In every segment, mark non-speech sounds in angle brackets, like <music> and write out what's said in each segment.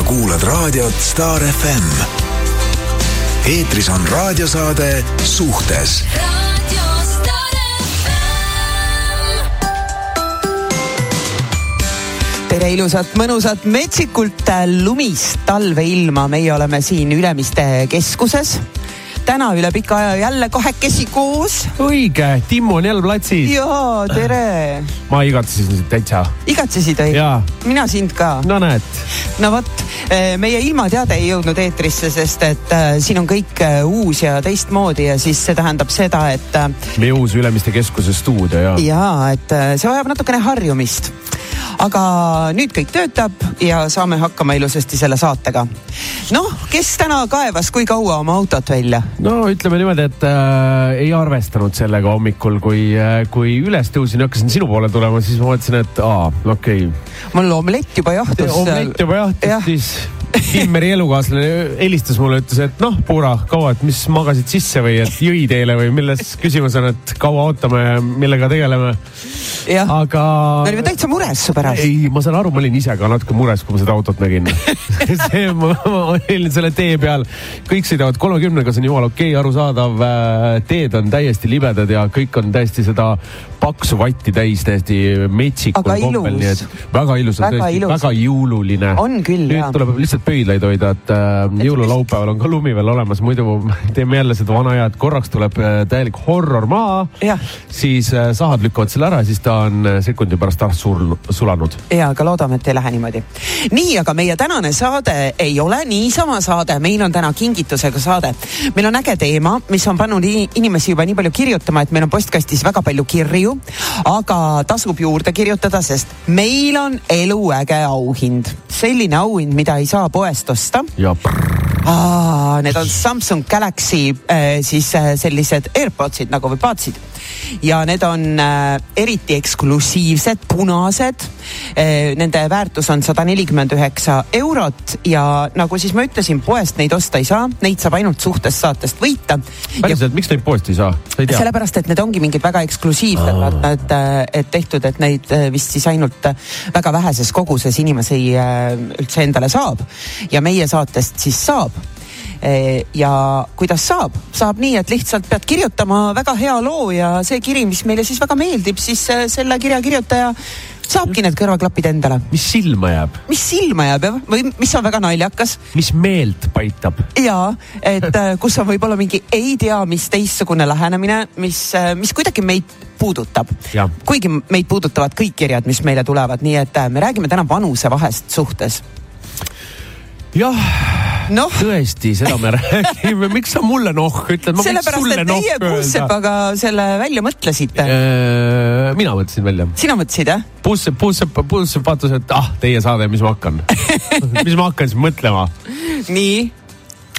sa kuulad raadiot Star FM. eetris on raadiosaade Suhtes. Tere ilusat, mõnusat, metsikult lumist talveilma, meie oleme siin Ülemiste keskuses täna üle pika aja jälle kahekesi koos. õige, Timmu on jälle platsis. jaa, tere. ma igatsesin sind täitsa. igatsesid või? mina sind ka. no näed. no vot, eh, meie ilmateade ei jõudnud eetrisse, sest et äh, siin on kõik äh, uus ja teistmoodi ja siis see tähendab seda, et meie uus Ülemiste keskuse stuudio ja. jaa, et see vajab natukene harjumist aga nüüd kõik töötab ja saame hakkama ilusasti selle saatega. noh, kes täna kaevas, kui kaua oma autot välja? no ütleme niimoodi, et äh, ei arvestanud sellega hommikul, kui äh,, kui üles tõusin ja hakkasin sinu poole tulema, siis ma mõtlesin, et aa, okei okay.. mul omlett juba jahtus. omlett juba jahtus ja., siis <laughs> Timmeri elukaaslane helistas mulle, ütles, et noh, Puura, kaua, et mis magasid sisse või et jõi teile või milles küsimus on, et kaua ootame ja millega tegeleme. aga. me olime täitsa mures su pärast. Ei, ma saan aru, ma olin ise ka natuke mures, kui ma seda autot nägin <laughs> <laughs> see, ma, ma olin selle tee peal, kõik sõidavad kolmekümnega, see on jumala okei okay,, arusaadav. teed on täiesti libedad ja kõik on täiesti seda paksu vatti täis, täiesti metsikul kombel, nii et väga ilus, väga, ilus. väga jõululine. on küll, nüüd jah. tuleb lihtsalt pöidlaid hoida, et äh, jõululaupäeval on ka lumi veel olemas, muidu <laughs> teeme jälle seda vana aja, et korraks tuleb äh, täielik horror maa. siis äh, sahad lükkavad selle ära, siis ta on äh, sekundi pärast arst sul, sulanud. Ja, aga loodame, et ei lähe niimoodi. nii, aga meie tänane saade ei ole niisama saade, meil on täna kingitusega saade. meil on äge teema, mis on pannud inimesi juba nii palju kirjutama, et meil on postkastis väga palju kirju, aga tasub juurde kirjutada, sest meil on eluäge auhind. selline auhind, mida ei saa poest osta. ja Aa, need on Samsung Galaxy äh, siis äh, sellised AirPodsid nagu või Budsid ja need on äh, eriti eksklusiivsed, punased äh,. Nende väärtus on sada nelikümmend üheksa eurot ja nagu siis ma ütlesin, poest neid osta ei saa, neid saab ainult suhtest saatest võita. päriselt, miks neid poest ei saa? sellepärast, et need ongi mingid väga eksklusiivsed, vaata, et, äh, et tehtud, et neid vist siis ainult väga väheses koguses inimesi üldse endale saab ja meie saatest siis saab ja kuidas saab, saab nii, et lihtsalt pead kirjutama väga hea loo ja see kiri, mis meile siis väga meeldib, siis selle kirja kirjutaja saabki need kõrvaklapid endale. mis silma jääb? mis silma jääb jah, või mis on väga naljakas. mis meelt paitab. ja, et kus on võib-olla mingi ei tea mis teistsugune lähenemine, mis, mis kuidagi meid puudutab. kuigi meid puudutavad kõik kirjad, mis meile tulevad, nii et me räägime täna vanusevahest suhtes jah no., tõesti, seda me <laughs> räägime, miks sa mulle noh ütled? sellepärast, et teie Puusepaga selle välja mõtlesite. mina mõtlesin välja. sina mõtlesid jah? Puusep, Puusep, Puusep vaatas, et ah, teie saade, mis ma hakkan <laughs> mis ma hakkan siis mõtlema. nii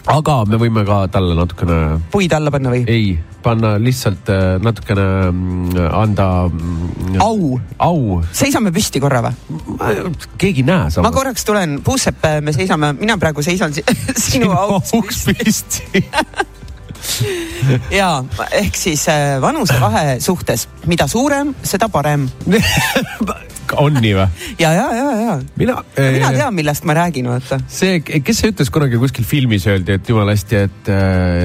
aga me võime ka talle natukene. puid alla panna või? ei, panna lihtsalt natukene anda. au. au. seisame püsti korra või? keegi ei näe samas. ma korraks tulen, Puusepp, me seisame, mina praegu seisan <laughs> sinu auks püsti <laughs> ja ehk siis vanusevahe suhtes, mida suurem, seda parem <laughs> on nii või? ja, ja, ja, ja. mina äh,. mina tean, millest ma räägin, vaata. see, kes see ütles kunagi kuskil filmis öeldi, et jumala hästi, et,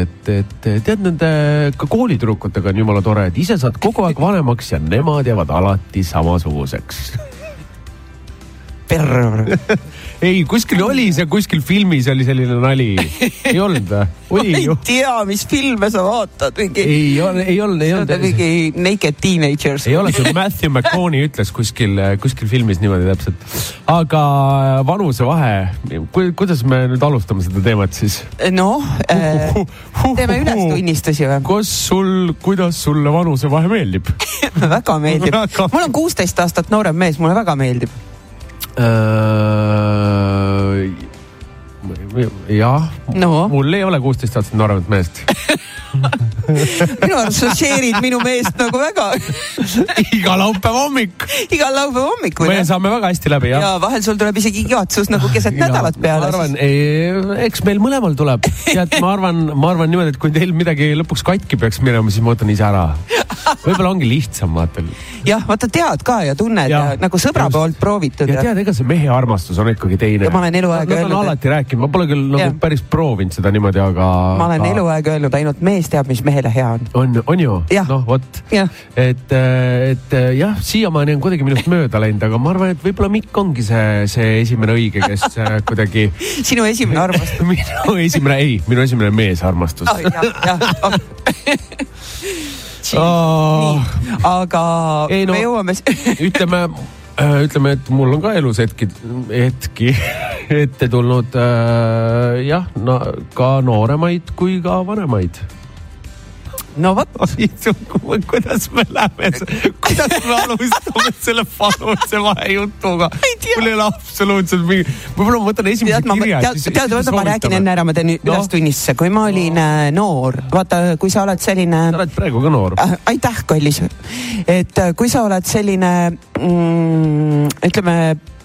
et, et tead, nende ka koolitüdrukutega on jumala tore, et ise saad kogu aeg vanemaks ja nemad jäävad alati samasuguseks perr ei, kuskil oli see, kuskil filmis oli selline nali. ei olnud või? <laughs> ma ei tea, mis filme sa vaatad, mingi. ei ole, ei olnud, ei olnud. mingi Naked Teenagers. ei ole, see Matthew McConaughey ütles kuskil, kuskil filmis niimoodi täpselt. aga vanusevahe, kuidas me nüüd alustame seda teemat siis? noh äh,, teeme ülestunnistusi või? kas sul, kuidas sulle vanusevahe <laughs> meeldib väga meeldib. mul on kuusteist aastat noorem mees, mulle väga meeldib jah no., mul ei ole kuusteist aastat nooremat meest <laughs> <laughs> minu arust share'id minu meest nagu väga <laughs> iga laupäeva hommik. igal laupäeva hommikul me saame väga hästi läbi jah ja vahel sul tuleb isegi igatsus nagu keset nädalat ma peale. arvan, eks meil mõlemal tuleb. tead, ma arvan, ma arvan niimoodi, et kui teil midagi lõpuks katki peaks minema, siis ma võtan ise ära. võib-olla ongi lihtsam, vaata. jah, vaata tead ka ja tunned ja, ja nagu sõbra just. poolt proovitud ja ja, tead, ega see mehe armastus on ikkagi teine. Ja ma olen eluaeg öelnud, alati rääkinud, ma pole küll nagu Jah. päris proovinud seda niimoodi, aga. ma olen eluaeg öelnud, ainult mees teab, mis mehele hea on. on, on ju noh vot, et, et jah, siiamaani on kuidagi minust mööda läinud, aga ma arvan, et võib-olla Mikk ongi see, see esimene õige, kes äh, kuidagi <laughs> sinu esimene armastus. <laughs> minu esimene, ei, minu esimene meesarmastus <laughs> Ah, jah, jah. Oh. nii, aga Ei, no- me jõuame. ütleme, ütleme, et mul on ka elus hetki, hetki ette tulnud äh, jah no,, ka nooremaid kui ka vanemaid. No vot, kuidas me läheme, kuidas me alustame selle vanuse vahejutuga? mul ei ole absoluutselt mingi, võib-olla ma võtan esimese tead, kirja. tead, oota, ma räägin enne ära, ma teen No. ülestunnistuse, kui ma olin äh, noor, vaata, kui sa oled selline sa oled praegu ka noor. äh, aitäh, kallis. et äh, kui sa oled selline mm,, ütleme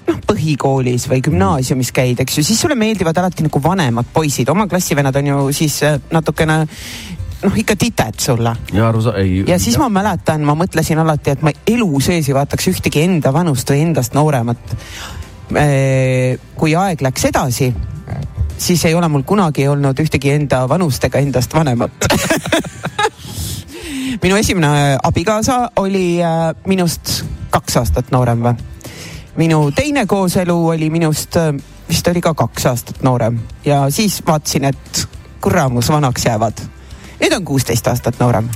noh, põhikoolis või gümnaasiumis käid, eks ju, siis sulle meeldivad alati nagu vanemad poisid, oma klassivennad on ju siis natukene noh, ikka tited sulle. ja aru sa, ei. ja siis ma mäletan, ma mõtlesin alati, et ma elu sees ei vaataks ühtegi enda vanust või endast nooremat. kui aeg läks edasi, siis ei ole mul kunagi olnud ühtegi enda vanust ega endast vanemat. <laughs> minu esimene abikaasa oli äh, minust kaks aastat noorem või? minu teine kooselu oli minust äh, vist oli ka kaks aastat noorem ja siis vaatasin, et kuramus vanaks jäävad. Nüüd on kuusteist aastat noorem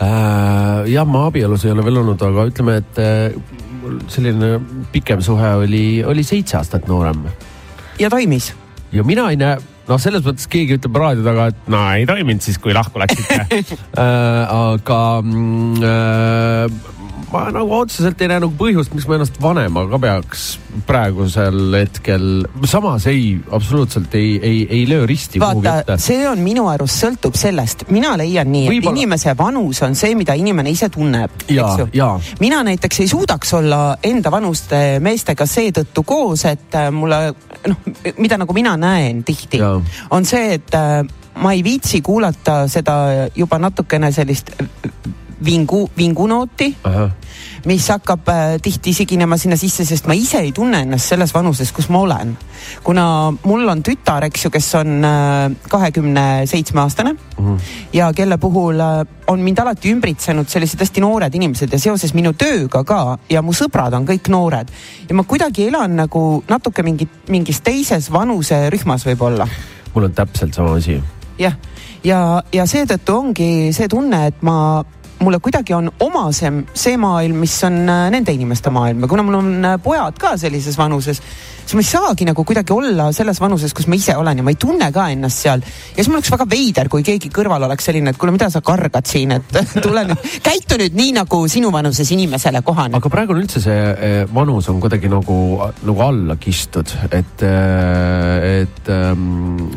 äh,. jah, ma abielus ei ole veel olnud, aga ütleme, et äh, mul selline pikem suhe oli, oli seitse aastat noorem ja toimis. ja mina ei näe, noh, selles mõttes keegi ütleb raadio taga, et no ei toiminud siis, kui lahku läksite <laughs> äh,. aga mm, äh, ma nagu otseselt ei näe nagu põhjust, miks ma ennast vanemaga peaks praegusel hetkel, samas ei, absoluutselt ei, ei, ei löö risti vaata see on minu arust sõltub sellest, mina leian nii, et inimese vanus on see, mida inimene ise tunneb, eks ju, mina näiteks ei suudaks olla enda vanuste meestega seetõttu koos, et äh, mulle noh, mida nagu mina näen tihti, on see, et äh, ma ei viitsi kuulata seda juba natukene sellist vingu, vingunooti, mis hakkab äh, tihti siginema sinna sisse, sest ma ise ei tunne ennast selles vanuses, kus ma olen. kuna mul on tütar, eks ju, kes on kahekümne seitsme aastane Mhm. ja kelle puhul äh, on mind alati ümbritsenud sellised hästi noored inimesed ja seoses minu tööga ka ja mu sõbrad on kõik noored ja ma kuidagi elan nagu natuke mingi, mingis teises vanuserühmas võib-olla mul on täpselt sama asi. jah, ja, ja seetõttu ongi see tunne, et ma, mulle kuidagi on omasem see maailm, mis on äh, nende inimeste maailm ja kuna mul on äh, pojad ka sellises vanuses, siis ma ei saagi nagu kuidagi olla selles vanuses, kus ma ise olen ja ma ei tunne ka ennast seal. ja siis mul oleks väga veider, kui keegi kõrval oleks selline, et kuule, mida sa kargad siin, et <laughs> tule nüüd, käitu nüüd nii, nagu sinu vanuses inimesele kohane. aga praegu on üldse see eh, vanus on kuidagi nagu, nagu alla kistud, et, et ähm,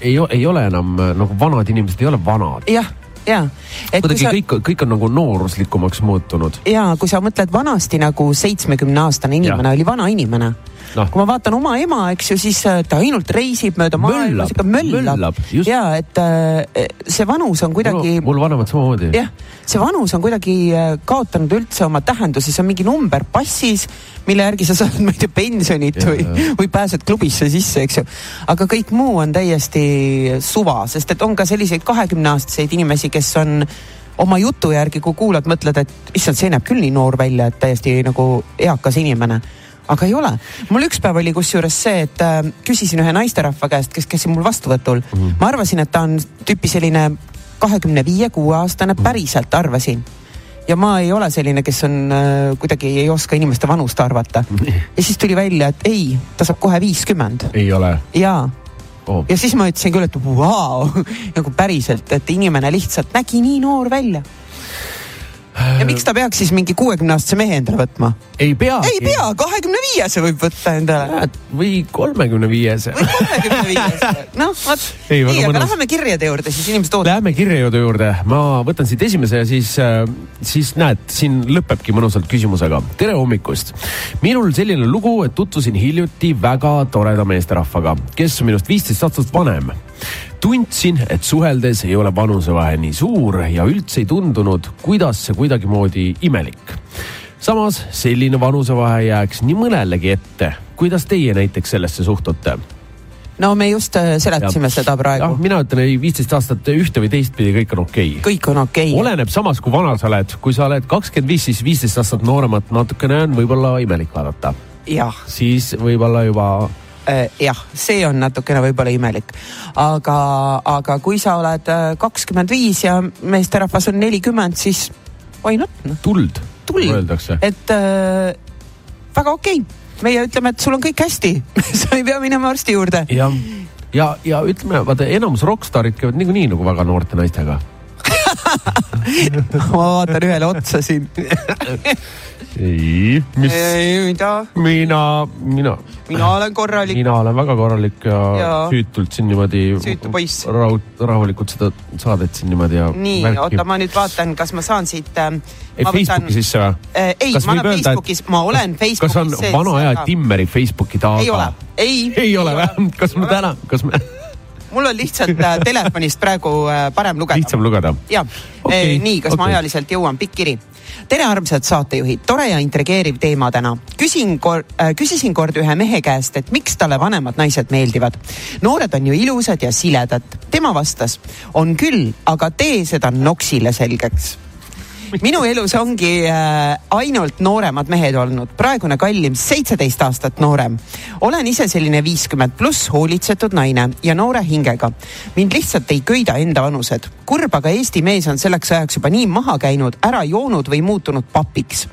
ei, ei ole enam nagu vanad inimesed ei ole vanad. jah, ja, kuidagi sa kõik, kõik on nagu nooruslikumaks muutunud. ja kui sa mõtled vanasti nagu seitsmekümne aastane inimene Jah. oli vana inimene noh, kui ma vaatan oma ema, eks ju, siis äh, ta ainult reisib mööda maailma, sihuke möllab, möllab, ja et äh, see vanus on kuidagi mul vanemad samamoodi. jah, see vanus on kuidagi äh, kaotanud üldse oma tähenduse, see on mingi number passis, mille järgi sa saad, <laughs> ma ei tea, pensionit Jah, või või pääsed klubisse sisse, eks ju. aga kõik muu on täiesti suva, sest et on ka selliseid kahekümneaastaseid inimesi, kes on oma jutu järgi, kui kuulad, mõtled, et issand, see näeb küll nii noor välja, et täiesti nagu eakas inimene aga ei ole. mul üks päev oli kusjuures see, et äh, küsisin ühe naisterahva käest, kes käis mul vastuvõtul mm. -hmm. ma arvasin, et ta on tüüpi selline kahekümne viie, kuue aastane, päriselt arvasin. ja ma ei ole selline, kes on äh, kuidagi ei oska inimeste vanust arvata. ja siis tuli välja, et ei, ta saab kohe viiskümmend ei ole ja, oh.. ja siis ma ütlesin küll, et vau wow! <laughs> nagu päriselt, et inimene lihtsalt nägi nii noor välja. Ja miks ta peaks siis mingi kuuekümne aastase mehe endale võtma? ei pea. ei pea, kahekümne viiese võib võtta endale. või kolmekümne viiese. või kolmekümne viiese, noh vot. nii, aga mõnus. läheme kirjade juurde, siis inimesed ootavad. Läheme kirjade juurde, ma võtan siit esimese ja siis, äh, siis näed, siin lõpebki mõnusalt küsimusega. tere hommikust. minul selline lugu, et tutvusin hiljuti väga toreda meesterahvaga, kes on minust viisteist aastat vanem tundsin, et suheldes ei ole vanusevahe nii suur ja üldse ei tundunud, kuidas see kuidagimoodi imelik. samas selline vanusevahe jääks nii mõnelegi ette. kuidas teie näiteks sellesse suhtute? no me just äh, seletasime ja, seda praegu. mina ütlen, ei viisteist aastat ühte või teistpidi, kõik on okei okay.. kõik on okei okay.. oleneb samas, kui vana sa oled, kui sa oled kakskümmend viis, siis viisteist aastat nooremat natukene on võib-olla imelik vaadata. siis võib-olla juba jah, see on natukene võib-olla imelik, aga, aga kui sa oled äh, kakskümmend viis ja meesterahvas on nelikümmend, siis why not no.? tuld, tuld., öeldakse. et äh, väga okei okay., meie ütleme, et sul on kõik hästi <laughs> sa ei pea minema arsti juurde. ja, ja, ja ütleme, vaata enamus rokkstaarid käivad niikuinii nagu väga noorte naistega <laughs> ma vaatan ühele otsa siin <laughs> ei, mis? mida? mina, mina. mina olen korralik. mina olen väga korralik ja, ja. süütult siin niimoodi. süütu poiss. rahu, rahulikult seda saadet siin niimoodi ja. nii, oota, ma nüüd vaatan, kas ma saan siit äh,. ei, Facebooki sisse või äh,? ei, ma olen Facebookis, ma olen Facebookis. kas on vana aja Timmeri Facebooki taga? ei ole, ei. ei ole või? kas me täna, kas me mul on lihtsalt äh, telefonist praegu äh, parem lugeda. lihtsam lugeda? jah okay,, nii, kas okay. ma ajaliselt jõuan, pikk kiri tere, armsad saatejuhid, tore ja intrigeeriv teema täna. küsin kor- äh,, küsisin kord ühe mehe käest, et miks talle vanemad naised meeldivad. noored on ju ilusad ja siledad. tema vastas, on küll, aga tee seda noksile selgeks <laughs> minu elus ongi äh, ainult nooremad mehed olnud, praegune kallim seitseteist aastat noorem. olen ise selline viiskümmend pluss hoolitsetud naine ja noore hingega. mind lihtsalt ei köida enda vanused. kurb, aga Eesti mees on selleks ajaks juba nii maha käinud, ära joonud või muutunud papiks.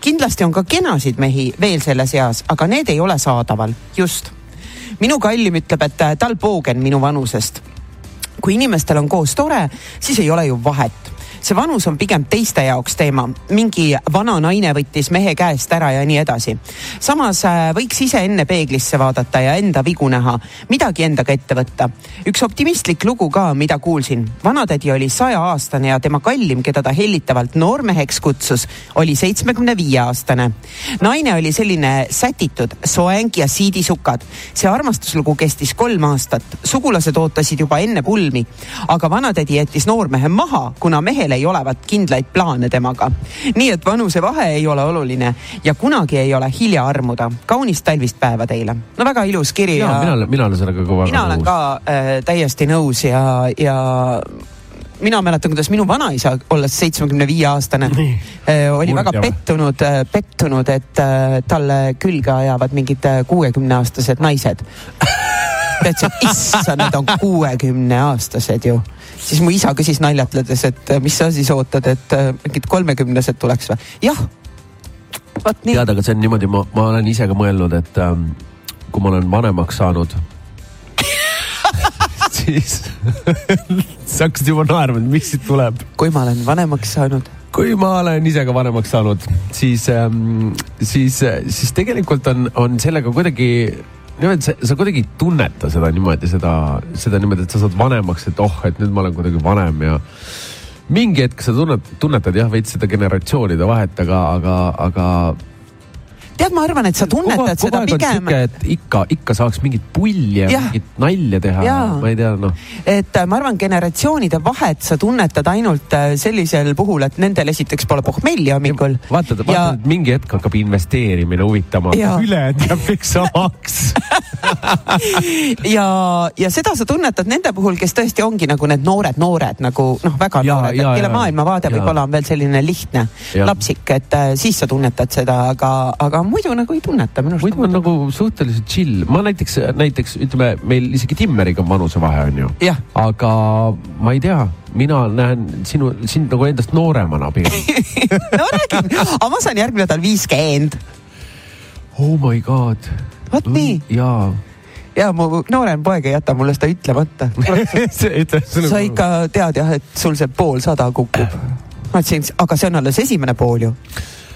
kindlasti on ka kenasid mehi veel selles eas, aga need ei ole saadaval, just minu kallim ütleb, et äh, tal poogen minu vanusest kui inimestel on koos tore, siis ei ole ju vahet see vanus on pigem teiste jaoks teema, mingi vana naine võttis mehe käest ära ja nii edasi. samas äh, võiks ise enne peeglisse vaadata ja enda vigu näha, midagi endaga ette võtta. üks optimistlik lugu ka, mida kuulsin. vanatädi oli sajaaastane ja tema kallim, keda ta hellitavalt noormeheks kutsus, oli seitsmekümne viie aastane. naine oli selline sätitud, soeng ja siidisukad. see armastuslugu kestis kolm aastat, sugulased ootasid juba enne pulmi, aga vanatädi jättis noormehe maha, kuna mehele ei olevat kindlaid plaane temaga. nii et vanusevahe ei ole oluline ja kunagi ei ole hilja armuda. kaunist talvist päeva teile. no väga ilus kiri. ja, mina olen, mina olen sellega ka väga nõus. mina olen ka äh, täiesti nõus ja, ja mina mäletan, kuidas minu vanaisa, olles seitsmekümne viie aastane, äh, oli väga pettunud, äh, pettunud, et äh, talle külge ajavad mingid kuuekümne aastased naised. ta ütles, et issand, need on kuuekümne aastased ju siis mu isa küsis naljatledes, et mis sa siis ootad, et äh, mingid kolmekümnesed tuleks või? jah, tead, aga see on niimoodi, ma, ma olen ise ka mõelnud, et ähm, kui ma olen vanemaks saanud <laughs> siis <laughs> sa hakkasid juba naerma, et mis siit tuleb. kui ma olen vanemaks saanud kui ma olen ise ka vanemaks saanud, siis ähm,, siis, siis tegelikult on, on sellega kuidagi niimoodi, sa, sa kuidagi ei tunneta seda niimoodi, seda, seda niimoodi, et sa saad vanemaks, et oh, et nüüd ma olen kuidagi vanem ja mingi hetk sa tunned, tunnetad jah, veits seda generatsioonide vahet, aga, aga, aga tead, ma arvan, et sa tunnetad seda pigem. et ikka, ikka saaks mingit pulli ja, ja mingit nalja teha, ma ei tea, noh. et äh, ma arvan, generatsioonide vahet sa tunnetad ainult äh, sellisel puhul, et nendel esiteks pole pohmelli hommikul. vaatad, vaatad ja..., et mingi hetk hakkab investeerimine huvitama, ülejäänud jääb kõik samaks <laughs> <laughs> ja, ja seda sa tunnetad nende puhul, kes tõesti ongi nagu need noored noored nagu noh, väga ja, noored, kelle maailmavaade võib-olla on veel selline lihtne, lapsik, et äh, siis sa tunnetad seda, aga, aga muidu nagu ei tunneta minu arust. muidu on nagu suhteliselt chill, ma näiteks, näiteks ütleme, meil isegi Timmeriga on vanusevahe on ju. aga ma ei tea, mina näen sinu, sind nagu endast nooremana pigem <laughs> no räägin, aga ma saan järgmine nädal viiskümmend. Oh my god. Vot nii. jaa. Ja mu noorem poeg ei jäta mulle seda ütlemata. <laughs> Sa ikka tead jah, et sul see poolsada kukub. Ma ütlesin, aga see on alles esimene pool ju.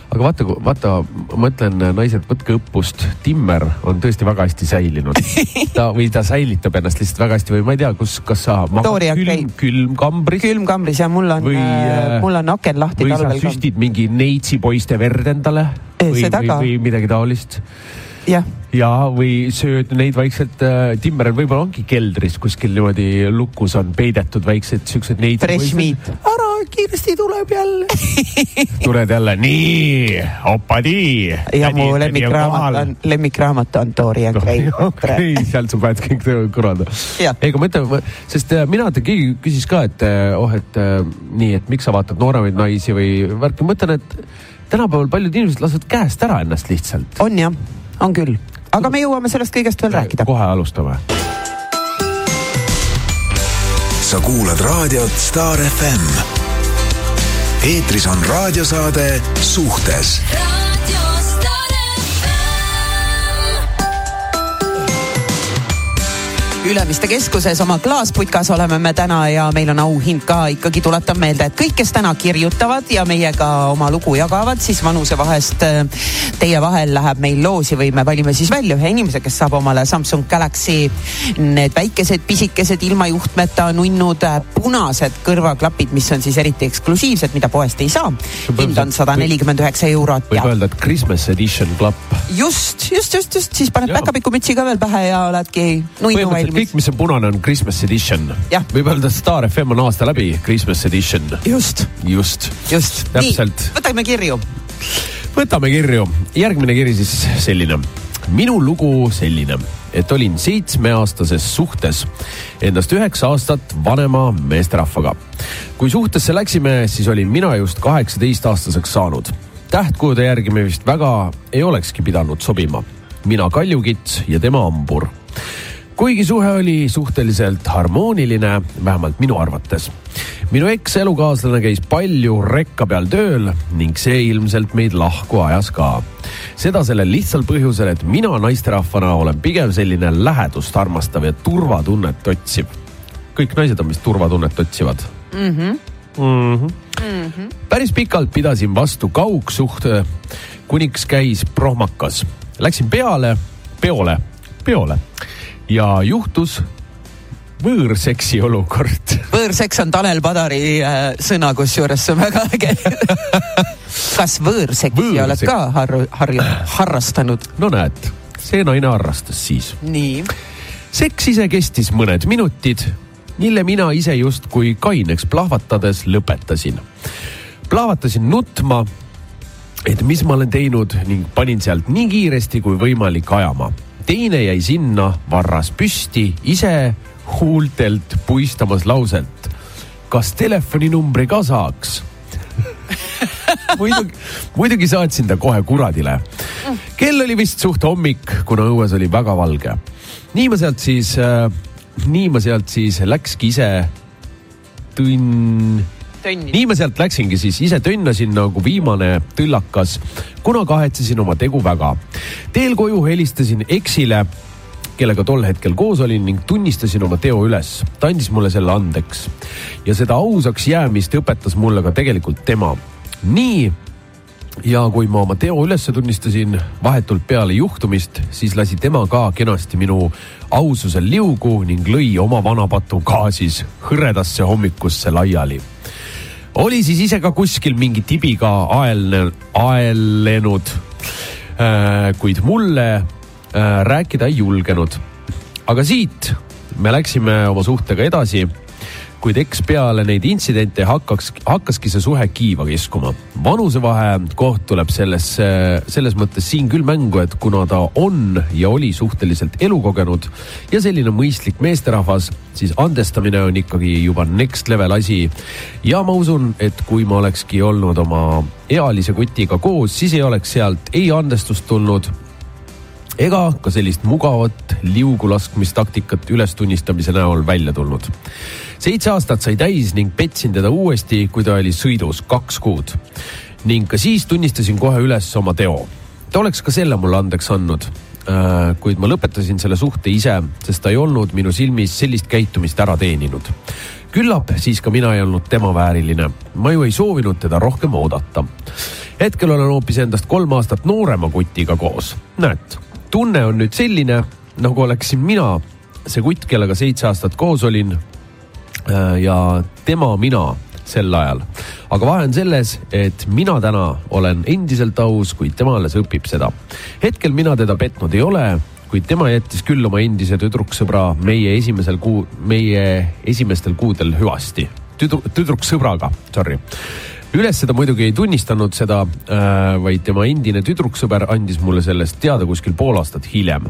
aga vaata, vaata, ma ütlen, naised, võtke õppust, Timmer on tõesti väga hästi säilinud. <laughs> ta või ta säilitab ennast lihtsalt väga hästi või ma ei tea, kus, kas sa magad külm külmkambris? Külmkambris ja mul on Või,, äh, mul on aken lahti või sa süstid mingi neitsi poiste verd endale? Või, või, või midagi taolist jah, ja, või sööd neid vaikselt äh,, Timmer võib-olla ongi keldris kuskil niimoodi lukus on peidetud väiksed siuksed neid. Fresh meat.. ära, kiiresti tuleb jälle. <laughs> tuled jälle, nii, opadii. ja mu lemmikraamat on, lemmikraamat on Dorian Gray. okei, sealt sa paned kõik kõrvalda aga ma ütlen, sest äh, mina, keegi küsis ka, et äh, oh, et äh, nii, et miks sa vaatad nooremaid naisi või värki, ma mõtlen, et tänapäeval paljud inimesed lasevad käest ära ennast lihtsalt. on jah, on küll, aga me jõuame sellest kõigest veel rääkida. kohe alustame. sa kuulad raadiot Star FM. eetris on raadiosaade Suhtes Ülemiste keskuses oma klaasputkas oleme me täna ja meil on auhind ka ikkagi tuletan meelde, et kõik, kes täna kirjutavad ja meiega oma lugu jagavad, siis vanusevahest äh, teie vahel läheb meil loosi või me valime siis välja ühe inimese, kes saab omale Samsung Galaxy need väikesed pisikesed ilma juhtmeta nunnud äh, punased kõrvaklapid, mis on siis eriti eksklusiivsed, mida poest ei saa. hind on sada nelikümmend üheksa eurot võib ja öelda, et Christmas edition klapp. just, just, just, just siis paned Jaa. päkapikumütsi ka veel pähe ja oledki nunnu valmis kõik, mis on punane, on Christmas edition võib öelda, Star FM on aasta läbi Christmas edition. just just. just, Täpselt. võtame kirju. võtame kirju, järgmine kiri siis selline. minu lugu selline, et olin seitsmeaastases suhtes endast üheksa aastat vanema meesterahvaga. kui suhtesse läksime, siis olin mina just kaheksateistaastaseks saanud. tähtkujude järgi me vist väga ei olekski pidanud sobima. mina kaljukits ja tema hambur kuigi suhe oli suhteliselt harmooniline, vähemalt minu arvates. minu ekselukaaslane käis palju rekka peal tööl ning see ilmselt meid lahku ajas ka. seda sellel lihtsal põhjusel, et mina naisterahvana olen pigem selline lähedust armastav ja turvatunnet otsiv. kõik naised on vist turvatunnet otsivad mm. -hmm. Mm -hmm. Mm -hmm. päris pikalt pidasin vastu kaugsuhte, kuniks käis prohmakas. Läksin peale, peole, peole ja juhtus võõrseksi olukord. <laughs> võõrseks on Tanel Padari äh, sõna, kusjuures see on väga äge. <laughs> kas võõrseksi Võõrseks. oled ka har-, har-, harrastanud? no näed, see naine harrastas siis. nii, seks ise kestis mõned minutid, mille mina ise justkui kaineks plahvatades lõpetasin. plahvatasin nutma, et mis ma olen teinud ning panin sealt nii kiiresti kui võimalik ajama. Teine jäi sinna, varras püsti, ise huultelt puistamas lauset. kas telefoninumbri ka saaks? <laughs> muidugi, muidugi saatsin ta kohe kuradile. kell oli vist suht hommik, kuna õues oli väga valge. nii ma sealt siis äh,, nii ma sealt siis läkski ise tõnn tönni. nii ma sealt läksingi siis, ise tönnasin nagu viimane tõllakas, kuna kahetsesin oma tegu väga. teel koju helistasin eksile, kellega tol hetkel koos olin ning tunnistasin oma teo üles. ta andis mulle selle andeks ja seda ausaks jäämist õpetas mulle ka tegelikult tema. nii ja kui ma oma teo üles tunnistasin vahetult peale juhtumist, siis lasi tema ka kenasti minu aususel liugu ning lõi oma vanapatu ka siis hõredasse hommikusse laiali oli siis ise ka kuskil mingi tibiga aelne, aelenud. kuid mulle äh, rääkida ei julgenud. aga siit me läksime oma suhtega edasi kuid eks peale neid intsidente hakkaks, hakkaski see suhe kiiva kiskuma. vanusevahe koht tuleb selles, selles mõttes siin küll mängu, et kuna ta on ja oli suhteliselt elukogenud ja selline mõistlik meesterahvas, siis andestamine on ikkagi juba next level asi. ja ma usun, et kui ma olekski olnud oma ealise kutiga koos, siis ei oleks sealt ei andestust tulnud ega ka sellist mugavat liugu laskmistaktikat ülestunnistamise näol välja tulnud. seitse aastat sai täis ning petsin teda uuesti, kui ta oli sõidus kaks kuud. ning ka siis tunnistasin kohe üles oma teo. ta oleks ka selle mulle andeks andnud. kuid ma lõpetasin selle suhte ise, sest ta ei olnud minu silmis sellist käitumist ära teeninud. küllap siis ka mina ei olnud tema vääriline. ma ju ei soovinud teda rohkem oodata. hetkel olen hoopis endast kolm aastat noorema kutiga koos. näed, tunne on nüüd selline, nagu oleksin mina see kutt, kellega seitse aastat koos olin äh, ja tema mina sel ajal. aga vahe on selles, et mina täna olen endiselt aus, kuid tema alles õpib seda. hetkel mina teda petnud ei ole, kuid tema jättis küll oma endise tüdruksõbra meie esimesel kuu, meie esimestel kuudel hüvasti. tüdru-, tüdruksõbraga, sorry üles seda muidugi ei tunnistanud seda äh,, vaid tema endine tüdruksõber andis mulle sellest teada kuskil pool aastat hiljem.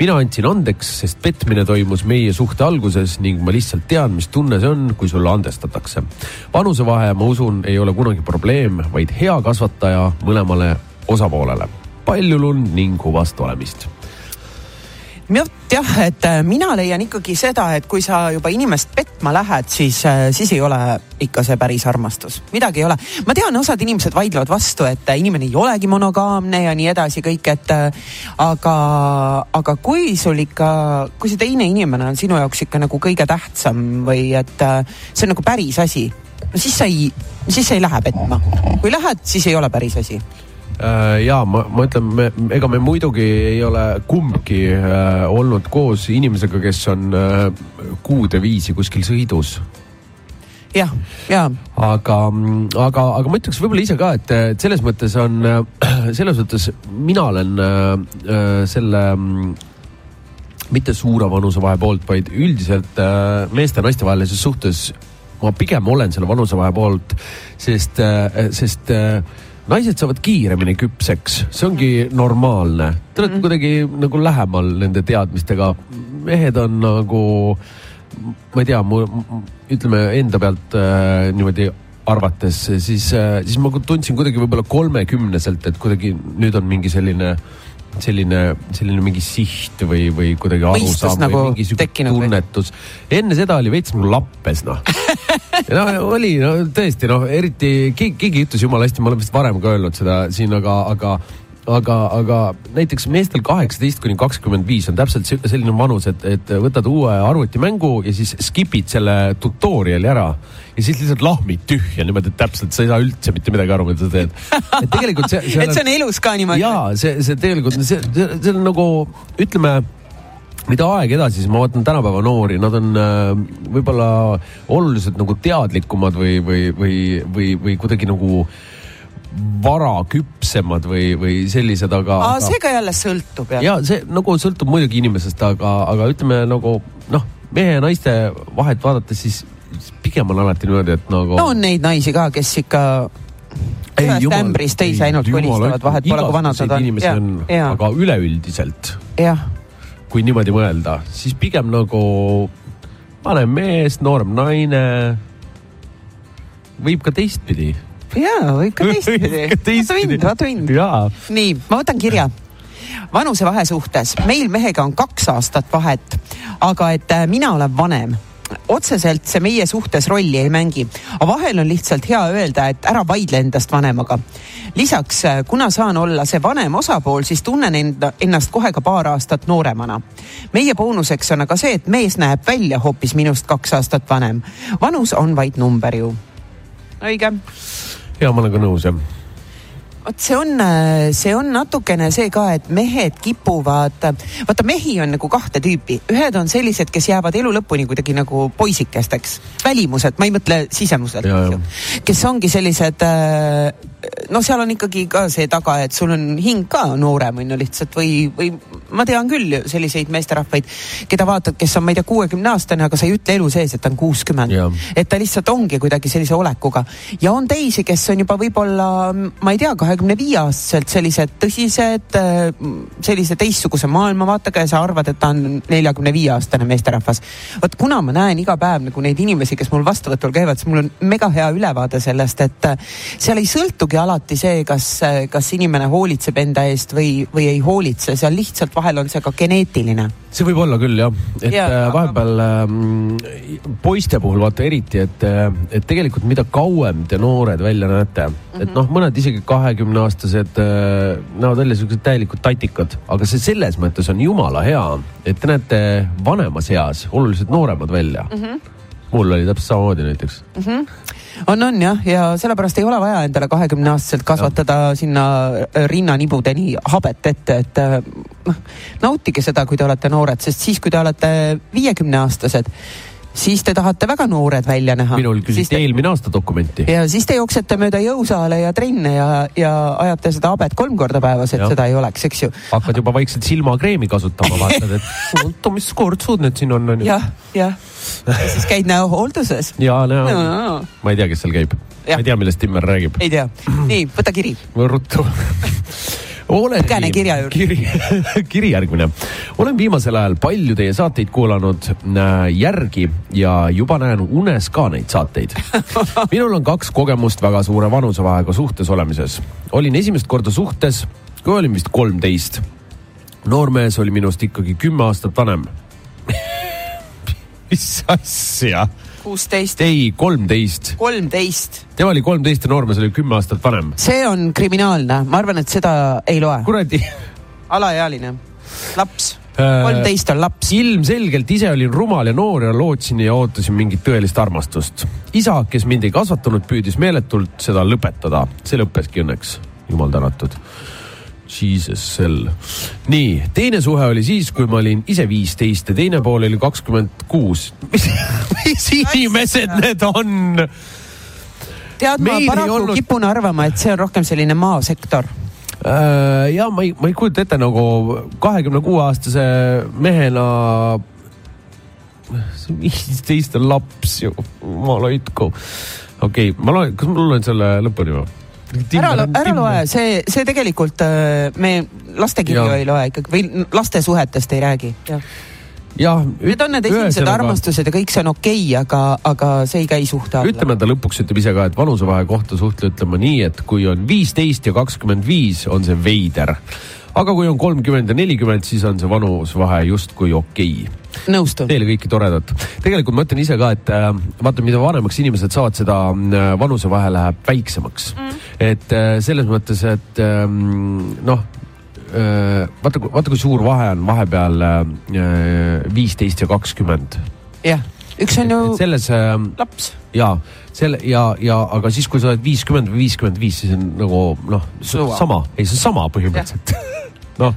mina andsin andeks, sest petmine toimus meie suhte alguses ning ma lihtsalt tean, mis tunne see on, kui sulle andestatakse. vanusevahe, ma usun, ei ole kunagi probleem, vaid hea kasvataja mõlemale osapoolele. palju lund ning huvast olemist jah, et äh, mina leian ikkagi seda, et kui sa juba inimest petma lähed, siis, siis ei ole ikka see päris armastus, midagi ei ole. ma tean, osad inimesed vaidlevad vastu, et äh, inimene ei olegi monogaamne ja nii edasi kõik, et äh, aga, aga kui sul ikka, kui see teine inimene on sinu jaoks ikka nagu kõige tähtsam või et see on nagu päris asi, no siis sa ei, siis sa ei lähe petma. kui lähed, siis ei ole päris asi Äh, ja ma, ma ütlen, me, ega me muidugi ei ole kumbki äh, olnud koos inimesega, kes on äh, kuude viisi kuskil sõidus. jah, ja. aga, aga, aga ma ütleks võib-olla ise ka, et, selles mõttes on, selles mõttes mina olen äh, selle mm, mitte suure vanusevahe poolt, vaid üldiselt äh, meeste ja naiste vahelises suhtes ma pigem olen selle vanusevahe poolt, sest äh,, sest äh, naised saavad kiiremini küpseks, see ongi normaalne. Te olete mm. kuidagi nagu lähemal nende teadmistega. mehed on nagu, ma ei tea, mu ütleme enda pealt äh, niimoodi arvates, siis äh,, siis ma tundsin kuidagi võib-olla kolmekümneselt, et kuidagi nüüd on mingi selline selline, selline mingi siht või, või kuidagi arusaam nagu või mingi sihuke tunnetus. enne seda oli veits nagu lappes noh <laughs> no oli no tõesti noh, eriti keegi, keegi ütles jumala hästi, ma olen vist varem ka öelnud seda siin, aga, aga aga, aga näiteks meestel kaheksateist kuni kakskümmend viis on täpselt selline vanus, et, et võtad uue arvutimängu ja siis skip'id selle tutorial'i ära ja siis lihtsalt lahmid tühja niimoodi, et täpselt sa ei saa üldse mitte midagi aru, mida sa teed. et tegelikult see, see. <laughs> et see on elus ka niimoodi. ja see, see tegelikult see, see, see on nagu ütleme mida aeg edasi, siis ma vaatan tänapäeva noori, nad on äh, võib-olla oluliselt nagu teadlikumad või, või, või, või, või kuidagi nagu varaküpsemad või, või sellised, aga. aga see ka jälle sõltub jah? ja see nagu sõltub muidugi inimesest, aga, aga ütleme nagu noh, mehe ja naiste vahet vaadates, siis pigem on alati niimoodi, et nagu. no on neid naisi ka, kes ikka ühest ämbrist teise ainult kolistavad, vahet pole, kui vanad nad on. on, aga üleüldiselt. kui niimoodi mõelda, siis pigem nagu vanem mees, noorem naine. võib ka teistpidi. Jaa, võib ka teistpidi. vaata mind, vaata mind. nii, ma võtan kirja vanusevahe suhtes, meil mehega on kaks aastat vahet, aga et äh, mina olen vanem otseselt see meie suhtes rolli ei mängi, aga vahel on lihtsalt hea öelda, et ära vaidle endast vanemaga. lisaks, äh, kuna saan olla see vanem osapool, siis tunnen enda, ennast kohe ka paar aastat nooremana. meie boonuseks on aga see, et mees näeb välja hoopis minust kaks aastat vanem. vanus on vaid number ju. õige? Ja ma olen ka nõus jah. Vot see on, see on natukene see ka, et mehed kipuvad, vaata mehi on nagu kahte tüüpi, ühed on sellised, kes jäävad elu lõpuni kuidagi nagu poisikesteks, välimuselt, ma ei mõtle sisemuselt, kes ongi sellised noh, seal on ikkagi ka see taga, et sul on hing ka noorem on ju lihtsalt või, või ma tean küll selliseid meesterahvaid, keda vaatad, kes on, ma ei tea, kuuekümne aastane, aga sa ei ütle elu sees, et ta on kuuskümmend. et ta lihtsalt ongi kuidagi sellise olekuga ja on teisi, kes on juba võib-olla, ma ei tea, kahekümne viie aastaselt sellised tõsised, sellise teistsuguse maailmavaatega ja sa arvad, et ta on neljakümne viie aastane meesterahvas. vot kuna ma näen iga päev nagu neid inimesi, kes mul vastuvõtul käivad, siis mul on mega hea ülevaade sellest, et seal ei sõltugi alati see, kas, kas inimene hoolitseb enda eest või, või ei hoolitse, seal lihtsalt vahel on see ka geneetiline. see võib olla küll jah, et ja, äh, vahepeal ähm, poiste puhul vaata eriti, et, äh, et tegelikult mida kauem te noored välja näete mm, -hmm. et noh, mõned isegi kahekümne aastased äh, näevad välja siuksed täielikud tatikad, aga see selles mõttes on jumala hea, et te näete vanemas eas oluliselt nooremad välja mm. -hmm mul oli täpselt samamoodi näiteks. on, on jah, ja sellepärast ei ole vaja endale kahekümne aastaselt kasvatada sinna äh, rinnanibudeni habet ette, et äh, noh, nautige seda, kui te olete noored, sest siis, kui te olete viiekümne aastased, siis te tahate väga noored välja näha. minul küsiti te... eelmine aasta dokumenti. ja siis te jooksete mööda jõusaale ja trenne ja, ja ajate seda habet kolm korda päevas, et ja. seda ei oleks, eks ju. hakkad juba vaikselt silmakreemi kasutama, vaatad, et <laughs> oota, mis kortsud need siin on, onju. jah, jah. ja siis käid näohoolduses. ja näo <laughs> No, no, ma ei tea, kes seal käib. ma ei tea, millest Timmer räägib. ei tea, nii, võta kiri. ruttu. <laughs> olen Lugene kirja juurde. kiri, <laughs> kiri järgmine. olen viimasel ajal palju teie saateid kuulanud äh, järgi ja juba näen unes ka neid saateid. <laughs> minul on kaks kogemust väga suure vanusevahega suhtes olemises. olin esimest korda suhtes, kui olin vist kolmteist. noormees oli minust ikkagi kümme aastat vanem. <laughs> mis asja? kuusteist, ei, kolmteist. kolmteist, tema oli kolmteist ja noormees oli kümme aastat vanem. see on kriminaalne, ma arvan, et seda ei loe. kuradi alaealine, laps, Äh, kolmteist on laps. ilmselgelt ise olin rumal ja noor ja lootsin ja ootasin mingit tõelist armastust. isa, kes mind ei kasvatanud, püüdis meeletult seda lõpetada, see lõppeski õnneks, jumal tänatud. Jesus sell. nii, teine suhe oli siis, kui ma olin ise viisteist ja teine pool oli kakskümmend kuus. <laughs> mis, inimesed need on? tead, ma paraku olnud- kipun arvama, et see on rohkem selline maasektor. Äh, ja ma ei, ma ei kujuta ette nagu kahekümne kuue aastase mehena. <laughs> viisteist on laps ju, jumal hoidku. okei okay,, ma loen, kas ma loen selle lõpuni või? ära, ära loe, see, see tegelikult äh, me lastekirju Jaa. ei loe ikkagi või laste suhetest ei räägi. jah, Need on need esimesed armastused ja kõik see on okei okay,, aga, aga see ei käi suhte alla. ütleme, ta lõpuks ütleb ise ka, et vanusevahe kohta suhtle ütleme nii, et kui on viisteist ja kakskümmend viis, on see veider. Aga kui on kolmkümmend ja nelikümmend, siis on see vanusvahe justkui okei okay. nõustun. Teile kõiki toredat. tegelikult ma ütlen ise ka, et äh, vaata, mida vanemaks inimesed saavad, seda äh, vanusevahe läheb väiksemaks mm.. et äh, selles mõttes, et ähm, noh äh,, vaata, vaata kui suur vahe on vahepeal viisteist ja kakskümmend. jah, üks on ju selles äh, laps. ja selle ja, ja aga siis, kui sa oled viiskümmend või viiskümmend viis, siis on nagu noh, sama, ei see on sama põhimõtteliselt. <laughs> noh,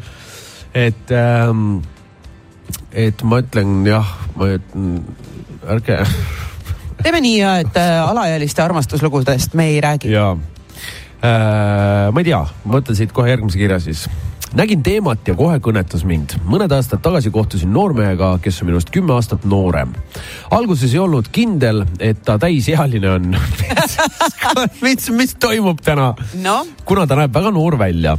et ähm,, et ma ütlen jah, ma ütlen, ärge teeme nii, et äh, alaealiste armastuslugudest me ei räägi. ja äh, ma ei tea, mõtlen siit kohe järgmise kirja siis. nägin teemat ja kohe kõnetas mind. mõned aastad tagasi kohtusin noormehega, kes on minust kümme aastat noorem. alguses ei olnud kindel, et ta täisealine on. <laughs> mis, mis toimub täna? noh, kuna ta näeb väga noor välja.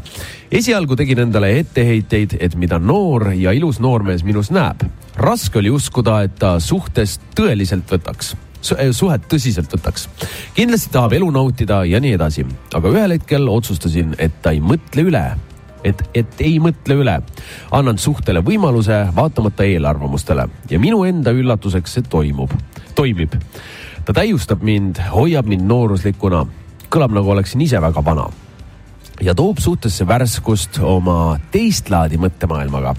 esialgu tegin endale etteheiteid, et mida noor ja ilus noormees minus näeb. raske oli uskuda, et ta suhtest tõeliselt võtaks suhet tõsiselt võtaks. kindlasti tahab elu nautida ja nii edasi, aga ühel hetkel otsustasin, et ta ei mõtle üle, et, et ei mõtle üle. annan suhtele võimaluse vaatamata eelarvamustele ja minu enda üllatuseks see toimub, toimib. ta täiustab mind, hoiab mind nooruslikuna, kõlab nagu oleksin ise väga vana ja toob suhtesse värskust oma teist laadi mõttemaailmaga.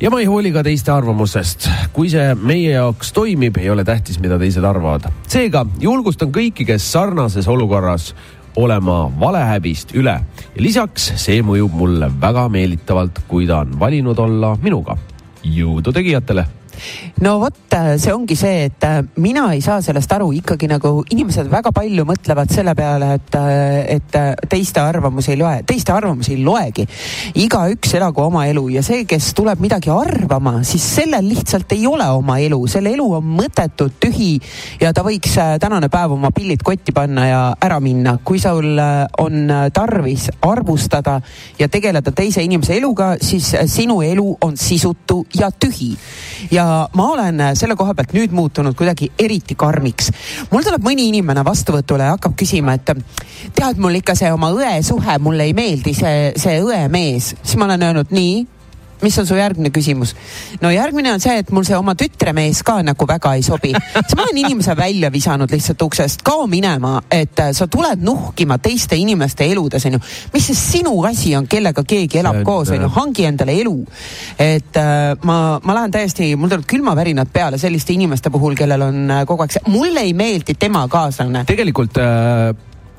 Ja ma ei hooli ka teiste arvamusest. kui see meie jaoks toimib, ei ole tähtis, mida teised arvavad. seega julgustan kõiki, kes sarnases olukorras olema valehäbist üle lisaks see mõjub mulle väga meelitavalt, kui ta on valinud olla minuga. jõudu tegijatele no vot, see ongi see, et äh, mina ei saa sellest aru. Ikkagi nagu inimesed väga palju mõtlevad selle peale, et, et äh, teiste arvamusi ei loe, teiste arvamusi ei loegi. igaüks elagu oma elu ja see, kes tuleb midagi arvama, siis sellel lihtsalt ei ole oma elu, selle elu on mõttetu, tühi ja ta võiks äh, tänane päev oma pillid kotti panna ja ära minna, kui sul äh, on äh, tarvis arvustada ja tegeleda teise inimese eluga, siis äh, sinu elu on sisutu ja tühi. Ja ma olen äh, selle koha pealt nüüd muutunud kuidagi eriti karmiks. mul tuleb mõni inimene vastuvõtule ja hakkab küsima, et tead, mul ikka see oma õe suhe mulle ei meeldi, see, see õemees, siis ma olen öelnud nii, mis on su järgmine küsimus? no järgmine on see, et mul see oma tütremees ka nagu väga ei sobi. siis ma olen inimese välja visanud lihtsalt uksest, kao minema, et äh, sa tuled nuhkima teiste inimeste eludes onju. mis see sinu asi on, kellega keegi elab on, koos onju, äh, hangi endale elu. et äh, ma, ma lähen täiesti, mul tulevad külmavärinad peale selliste inimeste puhul, kellel on kogu aeg see, mulle ei meeldi tema kaaslane. tegelikult äh,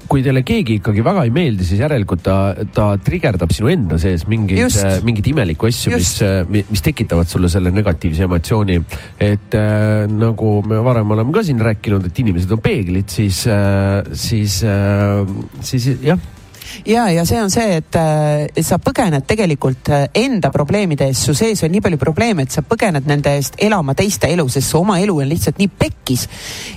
kui teile keegi ikkagi väga ei meeldi, siis järelikult ta, ta trigerdab sinu enda sees mingeid Just., mingeid imelikku asju, mis Just., mis tekitavad sulle selle negatiivse emotsiooni. et äh, nagu me varem oleme ka siin rääkinud, et inimesed on peeglid, siis äh,, siis äh,, siis jah ja, ja see on see, et äh, sa põgened tegelikult äh, enda probleemide eest, su sees on nii palju probleeme, et sa põgened nende eest elama teiste elu, sest su oma elu on lihtsalt nii pekkis.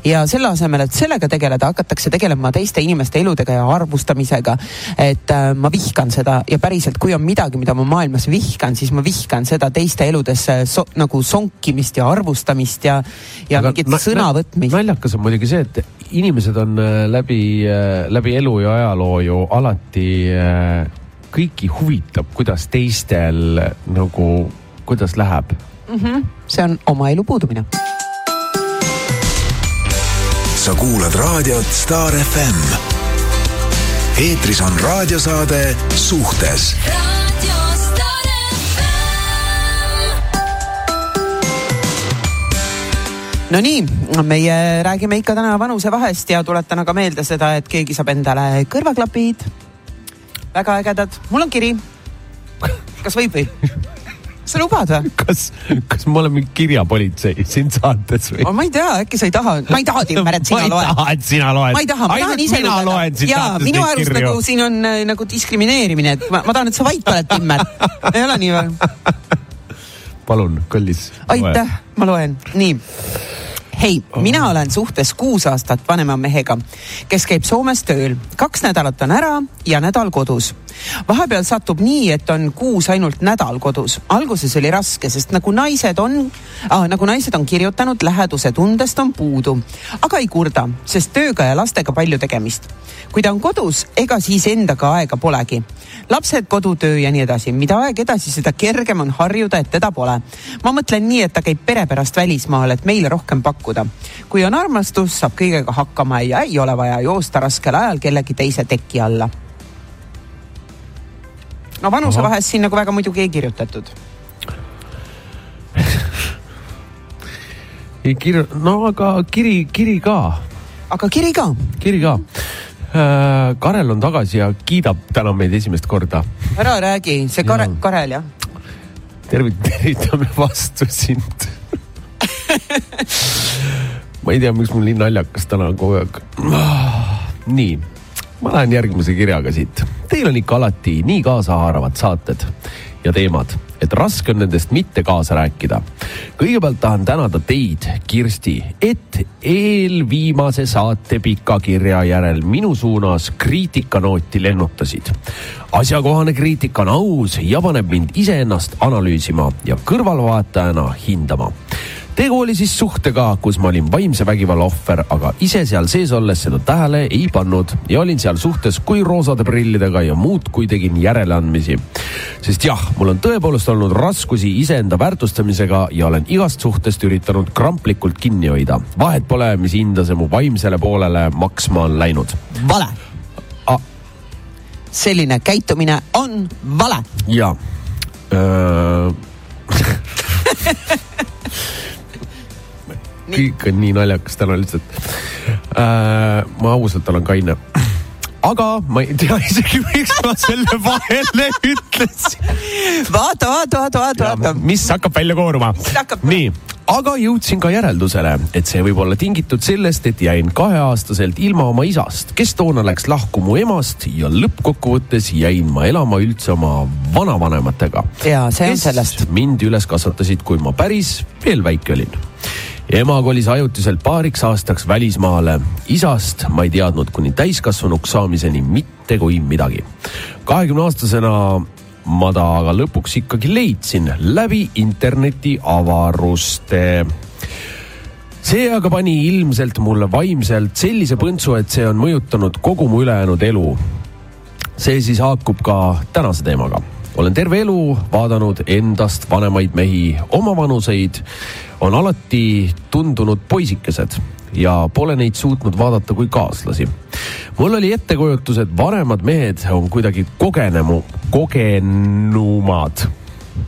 ja selle asemel, et sellega tegeleda, hakatakse tegelema teiste inimeste eludega ja arvustamisega. et äh, ma vihkan seda ja päriselt, kui on midagi, mida ma maailmas vihkan, siis ma vihkan seda teiste eludesse so, nagu sonkimist ja arvustamist ja, ja Aga mingit na- sõna na- võtmist. naljakas on muidugi see, et inimesed on äh, läbi, läbi elu ja ajaloo ju alati äh, kõiki huvitab, kuidas teistel nagu, kuidas läheb. See on oma elu puudumine. Sa kuulad raadiot Star FM. eetris on raadiosaade Suhtes Nonii, meie räägime ikka täna vanusevahest ja tuletan aga meelde seda, et keegi saab endale kõrvaklapid. väga ägedad, mul on kiri. kas võib või? sa lubad või? kas, kas me oleme kirjapolitsei siin saates või? ma ei tea, äkki sa ei taha, ma ei taha, Timmer, et ma sina ei loed. taha, et sina loed. ma ei taha, ma tahan ise mina loen siin saates minu neid arust kirju nagu. siin on äh, nagu diskrimineerimine, et ma, ma tahan, et sa vait oled, Timmer. ei ole nii või? palun, kallis. aitäh, ma loen, nii hei, mina olen suhtes kuus aastat vanema mehega, kes käib Soomes tööl. kaks nädalat on ära ja nädal kodus. vahepeal satub nii, et on kuus ainult nädal kodus. alguses oli raske, sest nagu naised on ah,, nagu naised on kirjutanud, läheduse tundest on puudu. aga ei kurda, sest tööga ja lastega palju tegemist. kui ta on kodus, ega siis endaga aega polegi. lapsed, kodutöö ja nii edasi, mida aeg edasi, seda kergem on harjuda, et teda pole. ma mõtlen nii, et ta käib pere pärast välismaal, et meile rohkem pakkuda. Kui on armastus, saab kõigega hakkama ja ei ole vaja joosta raskel ajal kellegi teise teki alla. no vanusevahest siin nagu väga muidugi ei kirjutatud. ei kirju-, no aga kiri, kiri ka, aga kiri ka, kiri ka. Karel on tagasi ja kiidab täna meid esimest korda. ära räägi, see Kare- Karel jah. tervit-, tervitame vastu sind. <laughs> ma ei tea, miks mul nii naljakas täna kogu aeg. nii, ma lähen järgmise kirjaga siit. Teil on ikka alati nii kaasahaaravad saated ja teemad, et raske on nendest mitte kaasa rääkida. kõigepealt tahan tänada teid, Kirsti, et eelviimase saate pika kirja järel minu suunas kriitikanooti lennutasid. asjakohane kriitika on aus ja paneb mind iseennast analüüsima ja kõrvalvaatajana hindama tegu oli siis suhtega, kus ma olin vaimse vägivalla ohver, aga ise seal sees olles seda tähele ei pannud ja olin seal suhtes kui roosade prillidega ja muudkui tegin järeleandmisi. sest jah, mul on tõepoolest olnud raskusi iseenda väärtustamisega ja olen igast suhtest üritanud kramplikult kinni hoida. vahet pole, mis hinda see mu vaimsele poolele maksma on läinud. vale. Ah. selline käitumine on vale. ja öö... <laughs> kõik on nii naljakas täna lihtsalt äh,. ma ausalt olen kaine. aga ma ei tea isegi, miks ma selle vahele ütlesin. vaata, vaata, vaata, vaata, vaata. mis hakkab välja kooruma hakkab-. nii, aga jõudsin ka järeldusele, et see võib olla tingitud sellest, et jäin kaheaastaselt ilma oma isast, kes toona läks lahku mu emast ja lõppkokkuvõttes jäin ma elama üldse oma vanavanematega. ja see on sellest. mind üles kasvatasid, kui ma päris veel väike olin ema kolis ajutiselt paariks aastaks välismaale. isast ma ei teadnud kuni täiskasvanuks saamiseni mitte kui midagi. kahekümne aastasena ma ta aga lõpuks ikkagi leidsin läbi interneti avaruste see aga pani ilmselt mulle vaimselt sellise põntsu, et see on mõjutanud kogu mu ülejäänud elu. see siis haakub ka tänase teemaga. Olen terve elu vaadanud endast vanemaid mehi, omavanuseid on alati tundunud poisikesed ja pole neid suutnud vaadata kui kaaslasi. mul oli ettekujutus, et vanemad mehed on kuidagi kogenemu, kogenumad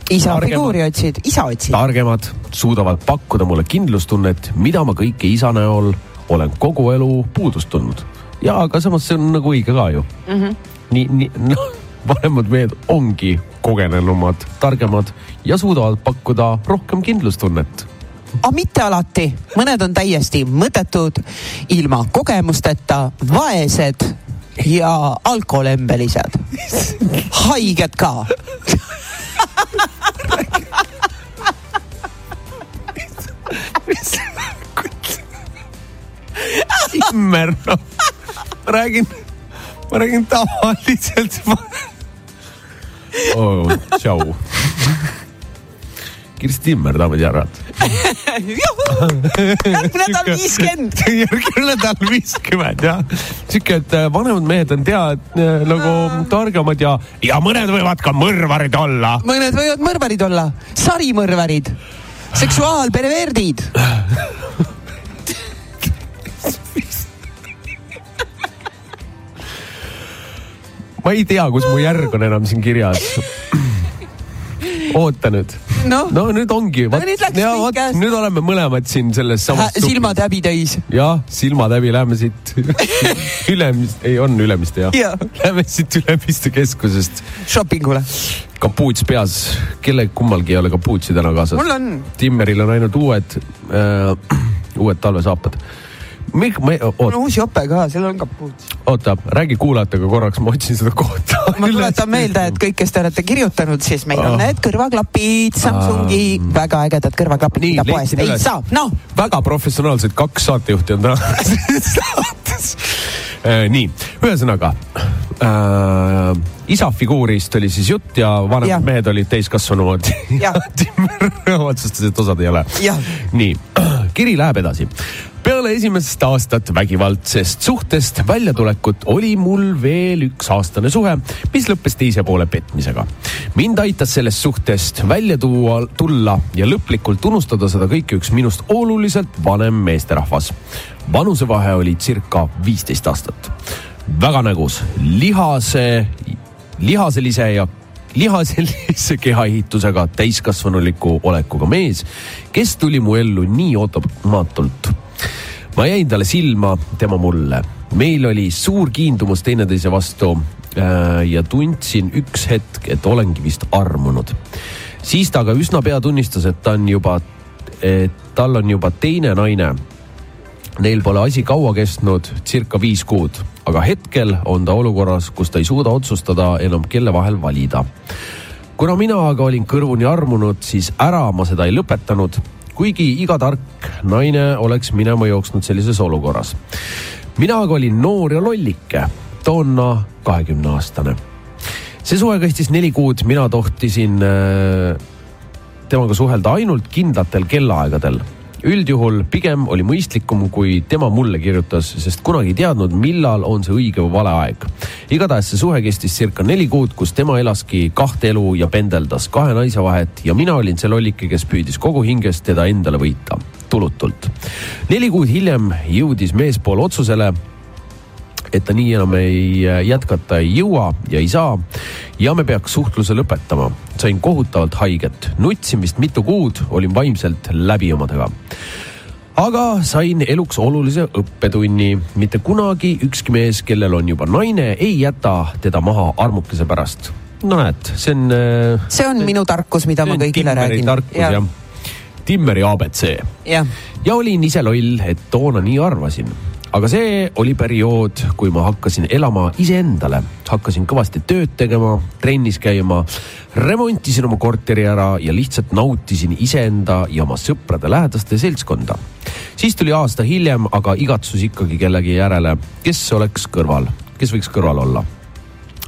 isa Targemad. figuuri otsid, isa otsid. targemad, suudavad pakkuda mulle kindlustunnet, mida ma kõike isa näol olen kogu elu puudust tundnud. ja aga samas see on nagu õige ka ju mm. -hmm. nii, nii noh, vanemad mehed ongi kogenenumad, targemad ja suudavad pakkuda rohkem kindlustunnet. aga mitte alati, mõned on täiesti mõttetud, ilma kogemusteta, vaesed ja alkoholembelised. haiged ka. Timmer, noh, räägin, ma räägin tavaliselt. oh,. tšau. Kirsti Timmer, daamid ja härrad. järgmine nädal viiskümmend. järgmine nädal viiskümmend jah. sihuke, et äh, vanemad mehed on tead äh, nagu targemad ja, ja mõned võivad ka mõrvarid olla. mõned võivad mõrvarid olla, sarimõrvarid, seksuaalperverdid. <laughs> ma ei tea, kus mu järg on enam siin kirjas. oota nüüd. noh no nüüd ongi. No nüüd kõik käest. nüüd oleme mõlemad siin selles samas. silmad häbi täis. jah, silmad häbi, lähme siit <laughs> Ülemist, ei on Ülemiste jah Jaa. Lähme siit Ülemiste keskusest, shoppingule. kapuuts peas, kelle kummalgi ei ole kapuutsi täna kaasas. mul on. Timmeril on ainult uued äh, <clears throat> uued talvesaapad. Mik-, mul oota on uus jope ka, seal on kapuuts. oota, räägi kuulajatega korraks, ma otsin seda kohta. ma tuletan meelde, et kõik, kes te olete kirjutanud, siis meil on Ah. need kõrvaklapid, Samsungi väga ägedad kõrvaklapid, Nii, mida poest ei üles. saa. noh, väga professionaalsed kaks saatejuhti on täna <laughs> saates. nii, ühesõnaga äh, isa figuurist oli siis jutt ja vanemad Jah. mehed olid täiskasvanud. Jah. Timmer otsustas, et osad ei ole nii, kiri läheb edasi peale esimest aastat vägivaldsest suhtest väljatulekut oli mul veel üks aastane suhe, mis lõppes teise poole petmisega. mind aitas sellest suhtest välja tuua, tulla ja lõplikult unustada seda kõike üks minust oluliselt vanem meesterahvas. vanusevahe oli circa viisteist aastat. väga nägus, lihase, lihaselise ja lihaselise kehaehitusega täiskasvanuliku olekuga mees, kes tuli mu ellu nii ootamatult ma jäin talle silma, tema mulle. meil oli suur kiindumus teineteise vastu äh, ja tundsin üks hetk, et olengi vist armunud. siis ta aga üsna pea tunnistas, et ta on juba, et tal on juba teine naine. Neil pole asi kaua kestnud, circa viis kuud, aga hetkel on ta olukorras, kus ta ei suuda otsustada enam, kelle vahel valida kuna mina aga olin kõrvuni armunud, siis ära ma seda ei lõpetanud, kuigi iga tark naine oleks minema jooksnud sellises olukorras. mina aga olin noor ja lollike, toona kahekümne aastane. see suhe kestis neli kuud, mina tohtisin äh, temaga suhelda ainult kindlatel kellaaegadel. Üldjuhul pigem oli mõistlikum, kui tema mulle kirjutas, sest kunagi ei teadnud, millal on see õige või vale aeg. igatahes see suhe kestis circa neli kuud, kus tema elaski kahte elu ja pendeldas kahe naise vahet ja mina olin see lollike, kes püüdis kogu hingest teda endale võita, tulutult. neli kuud hiljem jõudis meespool otsusele, et ta nii enam ei äh, jätkata ei jõua ja ei saa ja me peaks suhtluse lõpetama. sain kohutavalt haiget, nutsin vist mitu kuud, olin vaimselt läbi omadega. aga sain eluks olulise õppetunni, mitte kunagi ükski mees, kellel on juba naine, ei jäta teda maha armukese pärast. no näed, see on. see on minu tarkus, mida ma kõigile räägin. tarkus jah ja.. Timmeri abc ja olin ise loll, et toona nii arvasin. Aga see oli periood, kui ma hakkasin elama iseendale, hakkasin kõvasti tööd tegema, trennis käima, remontisin oma korteri ära ja lihtsalt nautisin iseenda ja oma sõprade lähedaste seltskonda. siis tuli aasta hiljem aga igatsus ikkagi kellegi järele, kes oleks kõrval, kes võiks kõrval olla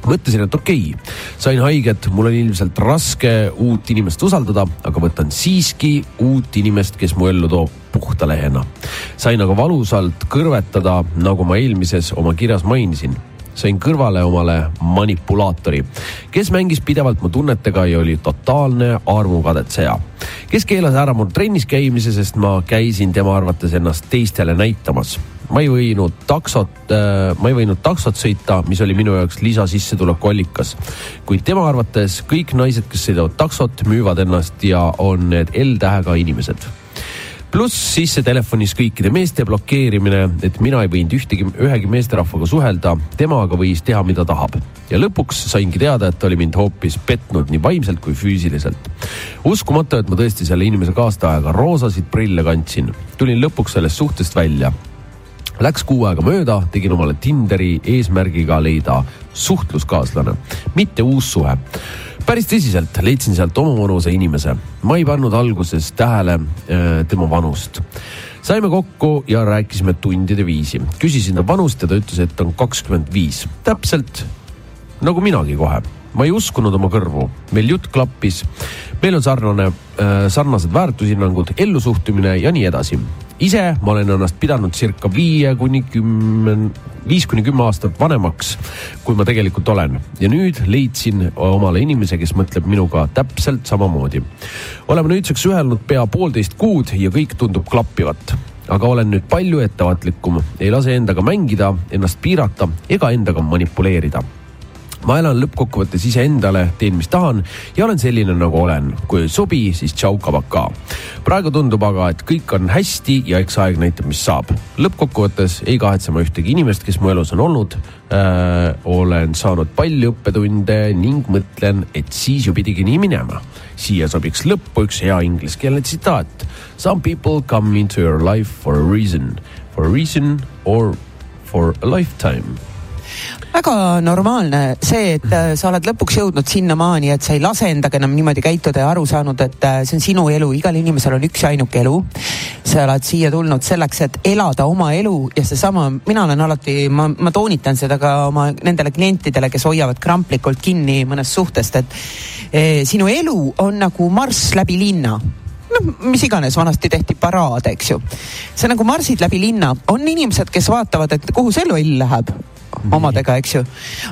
mõtlesin, et okei okay,, sain haiget, mul on ilmselt raske uut inimest usaldada, aga võtan siiski uut inimest, kes mu ellu toob puhta lehena. sain aga valusalt kõrvetada, nagu ma eelmises oma kirjas mainisin. sain kõrvale omale manipulaatori, kes mängis pidevalt mu tunnetega ja oli totaalne armukadetseja. kes keelas ära mul trennis käimise, sest ma käisin tema arvates ennast teistele näitamas ma ei võinud taksot äh,, ma ei võinud taksot sõita, mis oli minu jaoks lisasissetuleku allikas. kuid tema arvates kõik naised, kes sõidavad taksot, müüvad ennast ja on need L-tähega inimesed pluss sisse telefonis kõikide meeste blokeerimine, et mina ei võinud ühtegi, ühegi meesterahvaga suhelda, tema aga võis teha, mida tahab. ja lõpuks saingi teada, et ta oli mind hoopis petnud nii vaimselt kui füüsiliselt. uskumatu, et ma tõesti selle inimese kaastajaga roosasid prille kandsin. tulin lõpuks sellest suhtest välja Läks kuu aega mööda, tegin omale Tinderi eesmärgiga leida suhtluskaaslane, mitte uus suhe. päris tõsiselt leidsin sealt omavanuse inimese. ma ei pannud alguses tähele äh, tema vanust. saime kokku ja rääkisime tundide viisi. küsisin ta vanust ja ta ütles, et on kakskümmend viis, täpselt nagu minagi kohe ma ei uskunud oma kõrvu, meil jutt klappis, meil on sarnane äh,, sarnased väärtushinnangud, ellusuhtumine ja nii edasi. Ise ma olen ennast pidanud circa viie kuni kümme, viis kuni kümme aastat vanemaks, kui ma tegelikult olen. ja nüüd leidsin omale inimese, kes mõtleb minuga täpselt samamoodi. oleme nüüdseks suhelnud pea poolteist kuud ja kõik tundub klappivat. Aga olen nüüd palju ettevaatlikum, ei lase endaga mängida, ennast piirata ega endaga manipuleerida ma elan lõppkokkuvõttes iseendale, teen, mis tahan ja olen selline, nagu olen. kui ei sobi, siis tšau, kabaka. praegu tundub aga, et kõik on hästi ja eks aeg näitab, mis saab. lõppkokkuvõttes ei kahetse ma ühtegi inimest, kes mu elus on olnud äh,. olen saanud palju õppetunde ning mõtlen, et siis ju pidigi nii minema. siia sobiks lõppu üks hea ingliskeelne tsitaat. Some people come into your life for a reason, for a reason or for a lifetime väga normaalne see, et äh, sa oled lõpuks jõudnud sinnamaani, et sa ei lase endaga enam niimoodi käituda ja aru saanud, et äh, see on sinu elu, igal inimesel on üks ja ainuke elu. sa oled siia tulnud selleks, et elada oma elu ja seesama, mina olen alati, ma, ma toonitan seda ka oma nendele klientidele, kes hoiavad kramplikult kinni mõnest suhtest, et eh, sinu elu on nagu marss läbi linna noh, mis iganes, vanasti tehti paraad, eks ju. see nagu marsid läbi linna, on inimesed, kes vaatavad, et kuhu see loll läheb omadega, eks ju.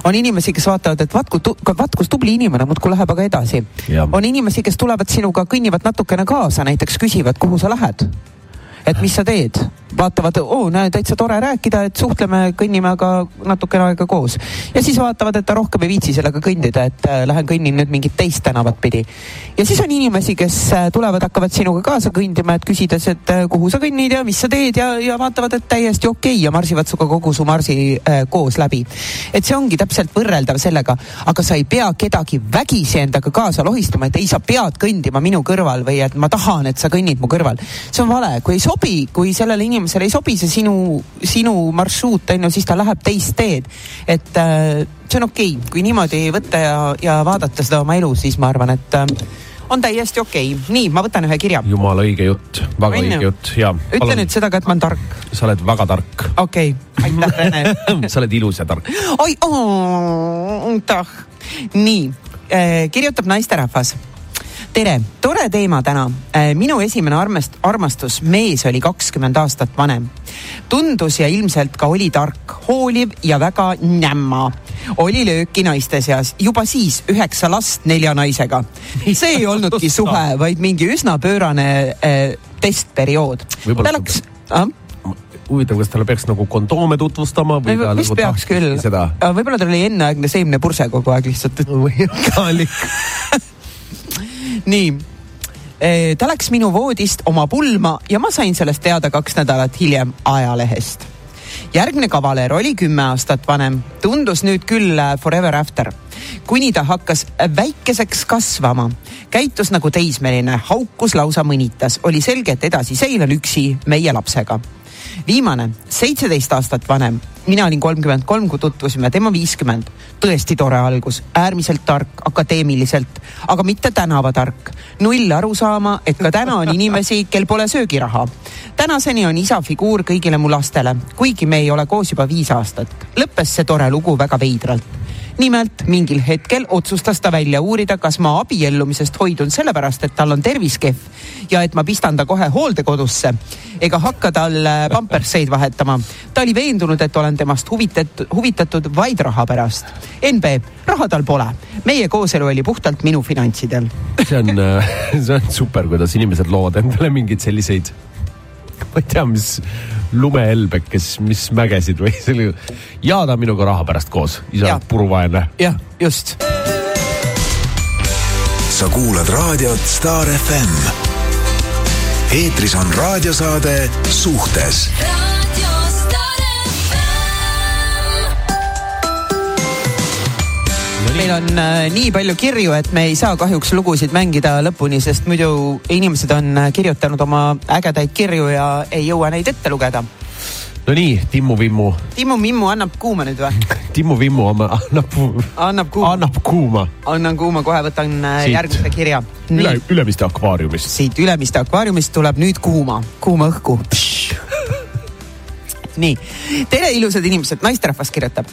on inimesi, kes vaatavad, et vaat kui, vaat kus tubli inimene muudkui läheb aga edasi. on inimesi, kes tulevad sinuga, kõnnivad natukene kaasa, näiteks küsivad, kuhu sa lähed. Et mis sa teed vaatavad, oo, näe, täitsa tore rääkida, et suhtleme, kõnnime aga natukene aega koos. ja siis vaatavad, et ta rohkem ei viitsi sellega kõndida, et äh, lähen kõnnin nüüd mingit teist tänavat pidi. ja siis on inimesi, kes äh, tulevad, hakkavad sinuga kaasa kõndima, et küsides, et äh, kuhu sa kõnnid ja mis sa teed ja, ja vaatavad, et täiesti okei okay, ja marsivad sinuga kogu su marsi äh, koos läbi. et see ongi täpselt võrreldav sellega, aga sa ei pea kedagi vägisi endaga kaasa lohistama, et ei, sa pead kõndima minu kõrval või et ma tahan, et sa kõnnid mu kõrval. see on vale, kui ei sobi, kui sellele inimesele ei sobi see sinu, sinu marsruut, on ju, siis ta läheb teist teed. et äh, see on okei okay., kui niimoodi võtta ja, ja vaadata seda oma elu, siis ma arvan, et äh, on täiesti okei okay.. nii, ma võtan ühe kirja. jumala õige jutt, väga Ainu. õige jutt ja. ütle palun. nüüd seda ka, et ma olen tark. sa oled väga tark. okei okay., aitäh Rene <laughs> sa oled ilus ja tark. oi, aitäh. nii äh,, kirjutab naisterahvas tere, tore teema täna. Äh, minu esimene armast, armastus, mees oli kakskümmend aastat vanem. tundus ja ilmselt ka oli tark, hooliv ja väga nämma. oli lööki naiste seas, juba siis üheksa last nelja naisega. see ei olnudki suhe, vaid mingi üsna pöörane äh, testperiood. ta läks äh? huvitav, kas talle peaks nagu kondoome tutvustama või ta vist nagu peaks küll, võib-olla tal oli enneaegne seemnepurse kogu aeg lihtsalt. <laughs> <laughs> nii ta läks minu voodist oma pulma ja ma sain sellest teada kaks nädalat hiljem ajalehest. järgmine kavaler oli kümme aastat vanem, tundus nüüd küll äh, forever after, kuni ta hakkas väikeseks kasvama. käitus nagu teismeline, haukus lausa mõnitas, oli selge, et edasi seilan üksi meie lapsega viimane, seitseteist aastat vanem, mina olin kolmkümmend kolm, kui tutvusime, tema viiskümmend. tõesti tore algus, äärmiselt tark, akadeemiliselt, aga mitte tänavatark. null arusaama, et ka täna on inimesi, kel pole söögiraha. tänaseni on isa figuur kõigile mu lastele, kuigi me ei ole koos juba viis aastat. lõppes see tore lugu väga veidralt nimelt mingil hetkel otsustas ta välja uurida, kas ma abiellumisest hoidun sellepärast, et tal on tervis kehv ja et ma pistan ta kohe hooldekodusse ega hakka tal äh, pamperseid vahetama. ta oli veendunud, et olen temast huvitatud, huvitatud vaid raha pärast. NB, raha tal pole. meie kooselu oli puhtalt minu finantsidel. see on, see on super, kuidas inimesed loovad endale mingeid selliseid, ma ei tea, mis lumehelbekes, mis mägesid või selle. ja ta on minuga raha pärast koos, isa puruvaene. jah, just sa kuulad raadiot Star FM. eetris on raadiosaade Suhtes meil on äh, nii palju kirju, et me ei saa kahjuks lugusid mängida lõpuni, sest muidu inimesed on äh, kirjutanud oma ägedaid kirju ja ei jõua neid ette lugeda. no nii, Timmu Vimmu, Timmu Mimmu annab kuuma nüüd või? <laughs> Timmu Vimmu annab, annab kuuma, annab kuuma annan kuuma, kohe võtan äh, Siit. järgmise kirja. üle, Ülemiste akvaariumist. siit Ülemiste akvaariumist tuleb nüüd kuuma, kuuma õhku. <laughs> nii, tere, ilusad inimesed, naisterahvas kirjutab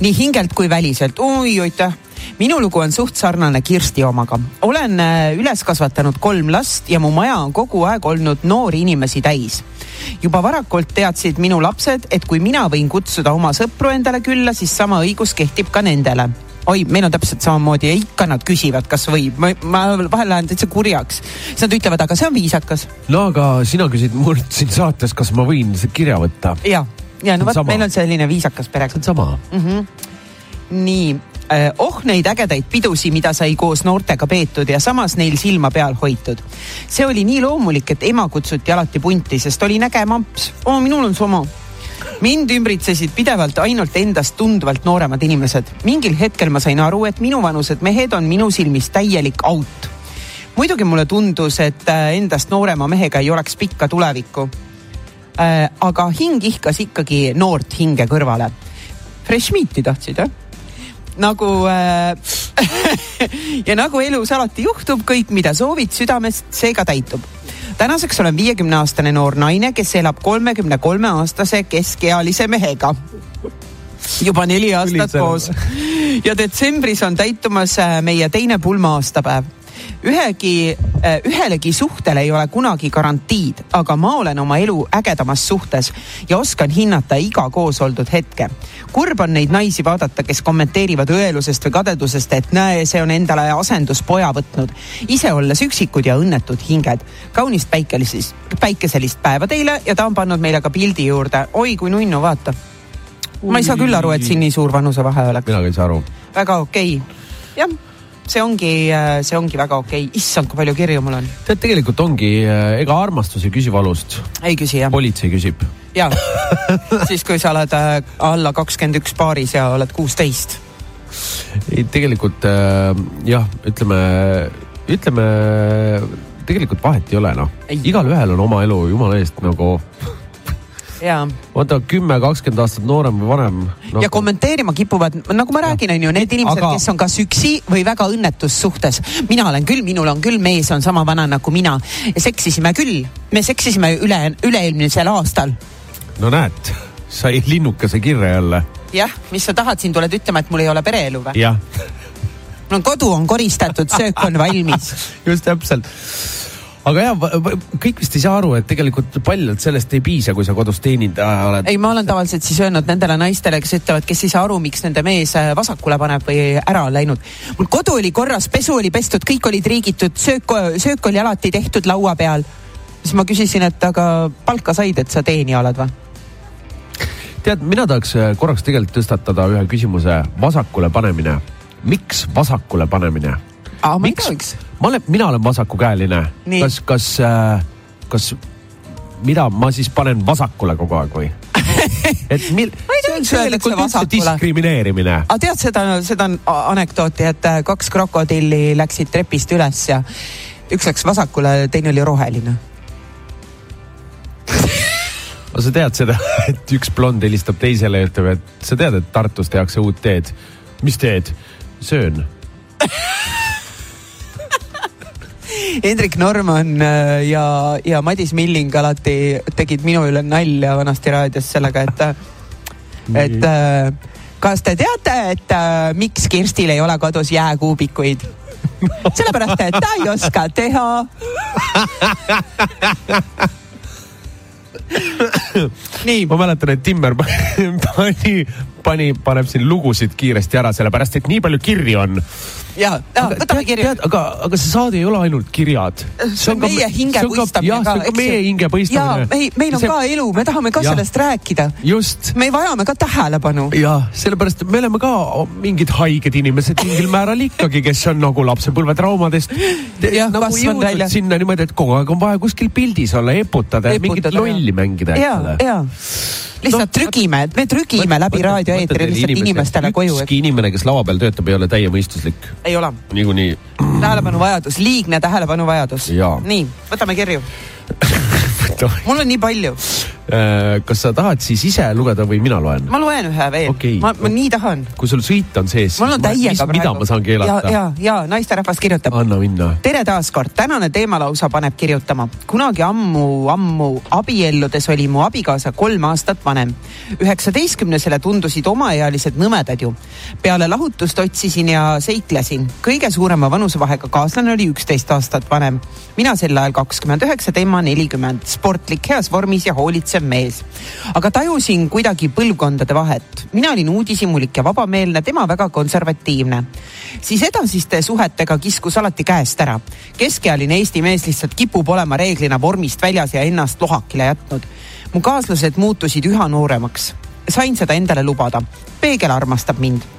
nii hingelt kui väliselt, oi aitäh. minu lugu on suht sarnane Kirsti omaga. olen äh, üles kasvatanud kolm last ja mu maja on kogu aeg olnud noori inimesi täis. juba varakult teadsid minu lapsed, et kui mina võin kutsuda oma sõpru endale külla, siis sama õigus kehtib ka nendele oi, meil on täpselt samamoodi ja ikka nad küsivad, kas võib, ma, ma vahel lähen täitsa kurjaks. siis nad ütlevad, aga see on viisakas. no aga sina küsid mult siin saates, kas ma võin kirja võtta. ja, ja no See vot, meil on selline viisakas see perekond. on sama. nii äh, oh neid ägedaid pidusi, mida sai koos noortega peetud ja samas neil silma peal hoitud. see oli nii loomulik, et ema kutsuti alati punti, sest oli näge mamps oh,. minul on sama. mind ümbritsesid pidevalt ainult endast tunduvalt nooremad inimesed. mingil hetkel ma sain aru, et minuvanused mehed on minu silmis täielik aut. muidugi mulle tundus, et äh, endast noorema mehega ei oleks pikka tulevikku. Aga hing ihkas ikkagi noort hinge kõrvale. Fresh meat'i tahtsid jah? nagu äh, <laughs> ja nagu elus alati juhtub, kõik, mida soovid südamest, see ka täitub. tänaseks olen viiekümne aastane noor naine, kes elab kolmekümne kolme aastase keskealise mehega. juba neli aastat koos ja detsembris on täitumas äh, meie teine pulma-aastapäev ühegi, ühelegi suhtele ei ole kunagi garantiid, aga ma olen oma elu ägedamas suhtes ja oskan hinnata iga koos oldud hetke. kurb on neid naisi vaadata, kes kommenteerivad õelusest või kadedusest, et näe, see on endale asenduspoja võtnud, ise olles üksikud ja õnnetud hinged. kaunist päikeselist, päikeselist päeva teile ja ta on pannud meile ka pildi juurde. oi kui nunnu, vaata. ma ei saa küll aru, et siin nii suur vanusevahe oleks. mina ka ei saa aru. väga okei okay.. jah, see ongi, see ongi väga okei okay.. issand, kui palju kirju mul on. tead, tegelikult ongi, ega armastus ei küsi valust, ei küsi jah? politsei küsib. ja <laughs> siis, kui sa oled äh, alla kakskümmend üks paaris ja oled kuusteist. ei, tegelikult äh, jah, ütleme, ütleme tegelikult vahet ei ole noh igalühel on oma elu jumala eest nagu, ja, vaata kümme, kakskümmend aastat noorem või vanem no,. ja kommenteerima kipuvad, nagu ma räägin, on ju need inimesed Aga- kes on kas üksi või väga õnnetus suhtes. mina olen küll, minul on küll mees on sama vana nagu mina. seksisime küll, me seksisime üle, üle-eelmisel aastal. no näed, sai linnukese kirja jälle, jah, mis sa tahad, siin tuled ütlema, et mul ei ole pereelu või? jah, no kodu on koristatud, söök on valmis. <laughs> just täpselt aga jah, kõik vist ei saa aru, et tegelikult paljalt sellest ei piisa, kui sa kodus teenindaja oled. ei, ma olen tavaliselt siis öelnud nendele naistele, kes ütlevad, kes ei saa aru, miks nende mees äh, vasakule paneb või ära on läinud. mul kodu oli korras, pesu oli pestud, kõik olid riigitud, söök, söök oli alati tehtud laua peal. siis ma küsisin, et aga palka said, et sa teenija oled või? tead, mina tahaks äh, korraks tegelikult tõstatada ühe küsimuse, vasakule panemine. miks vasakule panemine? aa, ma ei Miks? Ma olen, mina olen vasakukäeline. Kas, kas, kas, mida ma siis panen vasakule kogu aeg või? <laughs> et mil-, Ma ei tea, miks öeldakse vasakule. diskrimineerimine. aga tead seda, seda anekdooti, et äh, kaks krokodilli läksid trepist üles ja üks läks vasakule, teine oli roheline. aga sa tead seda, <laughs> et üks blond helistab teisele ja ütleb, et sa tead, et Tartus tehakse uut teed. mis teed? söön. <laughs> Hendrik Norman äh, ja, ja Madis Milling alati tegid minu üle nalja vanasti raadios sellega, et, et äh, kas te teate, et äh, miks Kirstil ei ole kodus jääkuubikuid? <laughs> sellepärast, et ta ei oska teha. nii, ma mäletan, et Timmer <laughs> pani, pani, paneb siin lugusid kiiresti ära, sellepärast et nii palju kirju on. ja, ja võtame kirja. aga, aga see saade ei ole ainult kirjad. see on meie hingepõistamine jah, see on ka meie ja hingepõistamine. meil, meil on ka elu, me tahame ka Jah. sellest rääkida. just me vajame ka tähelepanu. jah, sellepärast et me oleme ka mingid haiged inimesed mingil määral ikkagi, kes on nagu lapsepõlvetraumadest Jah, nagu jõudnud välja. sinna niimoodi, et kogu aeg on vaja kuskil pildis olla, eputada ja mingit Eputada, lolli mängida, ja ja lihtsalt trügime, me trügime läbi raadioeetri lihtsalt inimestele koju, ükski inimene, kes laua peal töötab, ei ole täiemõistuslik. Ei ole. niikuinii. tähelepanuvajadus, liigne tähelepanuvajadus nii, võtame kirju. <laughs> mul on nii palju, kas sa tahad siis ise lugeda või mina loen? ma loen ühe veel Okei. ma, ma nii tahan. kui sul sõit on sees, praegu. mida ma saan keelata? ja, ja, ja naisterahvas kirjutab. anna minna. tere taaskord, tänane teema lausa paneb kirjutama. kunagi ammu-ammu abielludes oli mu abikaasa kolm aastat vanem. üheksateistkümnesele tundusid omaealised nõmedad ju. peale lahutust otsisin ja seiklesin. kõige suurema vanusevahega kaaslane oli üksteist aastat vanem. mina sel ajal kakskümmend üheksa, tema nelikümmend. sportlik, heas vormis ja hoolitsev mees. aga tajusin kuidagi põlvkondade vahet. mina olin uudishimulik ja vabameelne, tema väga konservatiivne. siis edasiste suhetega kiskus alati käest ära. keskealine Eesti mees lihtsalt kipub olema reeglina vormist väljas ja ennast lohakile jätnud. mu kaaslased muutusid üha nooremaks. sain seda endale lubada. peegel armastab mind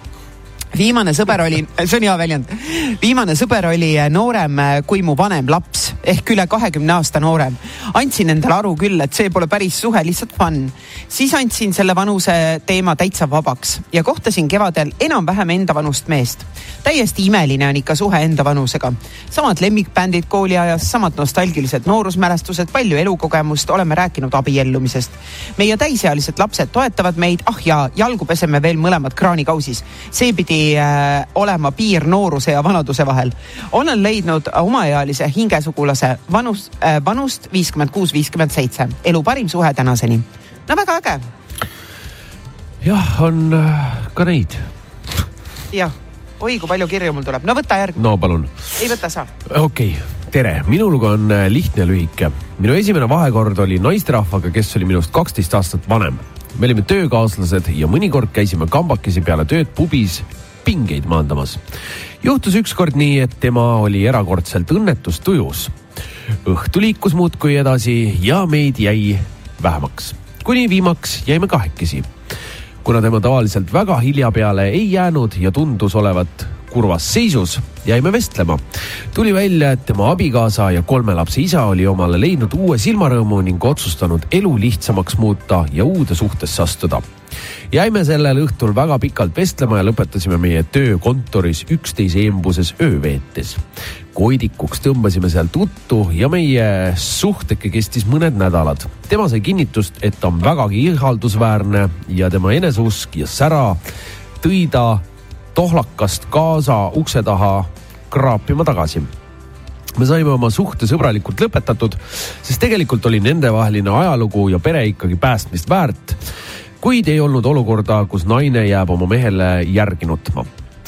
viimane sõber oli, <laughs> see on hea väljend, viimane sõber oli noorem kui mu vanem laps ehk üle kahekümne aasta noorem. andsin endale aru küll, et see pole päris suhe, lihtsalt fun. siis andsin selle vanuse teema täitsa vabaks ja kohtasin kevadel enam-vähem enda vanust meest. täiesti imeline on ikka suhe enda vanusega. samad lemmikbändid kooliajas, samad nostalgilised noorusmälestused, palju elukogemust, oleme rääkinud abiellumisest. meie täisealised lapsed toetavad meid, ah jaa, jalgu peseme veel mõlemad kraanikausis. see pidi äh, olema piir nooruse ja vanaduse vahel. olen leidnud omaealise hingesugulase vanus äh,, vanust viiskümmend kuus, viiskümmend seitse. elu parim suhe tänaseni. no väga äge, jah, on äh, ka neid. jah. oi, kui palju kirju mul tuleb, no võta järg, no palun ei võta sa. okei okay., tere, minu lugu on lihtne ja lühike. minu esimene vahekord oli naisterahvaga, kes oli minust kaksteist aastat vanem. me olime töökaaslased ja mõnikord käisime kambakesi peale tööd pubis pingeid maandamas. juhtus ükskord nii, et tema oli erakordselt õnnetustujus. õhtu liikus muudkui edasi ja meid jäi vähemaks, kuni viimaks jäime kahekesi kuna tema tavaliselt väga hilja peale ei jäänud ja tundus olevat kurvas seisus, jäime vestlema. tuli välja, et tema abikaasa ja kolme lapse isa oli omale leidnud uue silmarõõmu ning otsustanud elu lihtsamaks muuta ja uude suhtesse astuda. jäime sellel õhtul väga pikalt vestlema ja lõpetasime meie töö kontoris üksteise embuses öö veetes. koidikuks tõmbasime sealt uttu ja meie suhteke kestis mõned nädalad. tema sai kinnitust, et ta on vägagi ihaldusväärne ja tema eneseusk ja sära tõi ta tohlakast kaasa ukse taha kraapima tagasi me saime oma suhte sõbralikult lõpetatud, sest tegelikult oli nendevaheline ajalugu ja pere ikkagi päästmist väärt. kuid ei olnud olukorda, kus naine jääb oma mehele järgi nutma.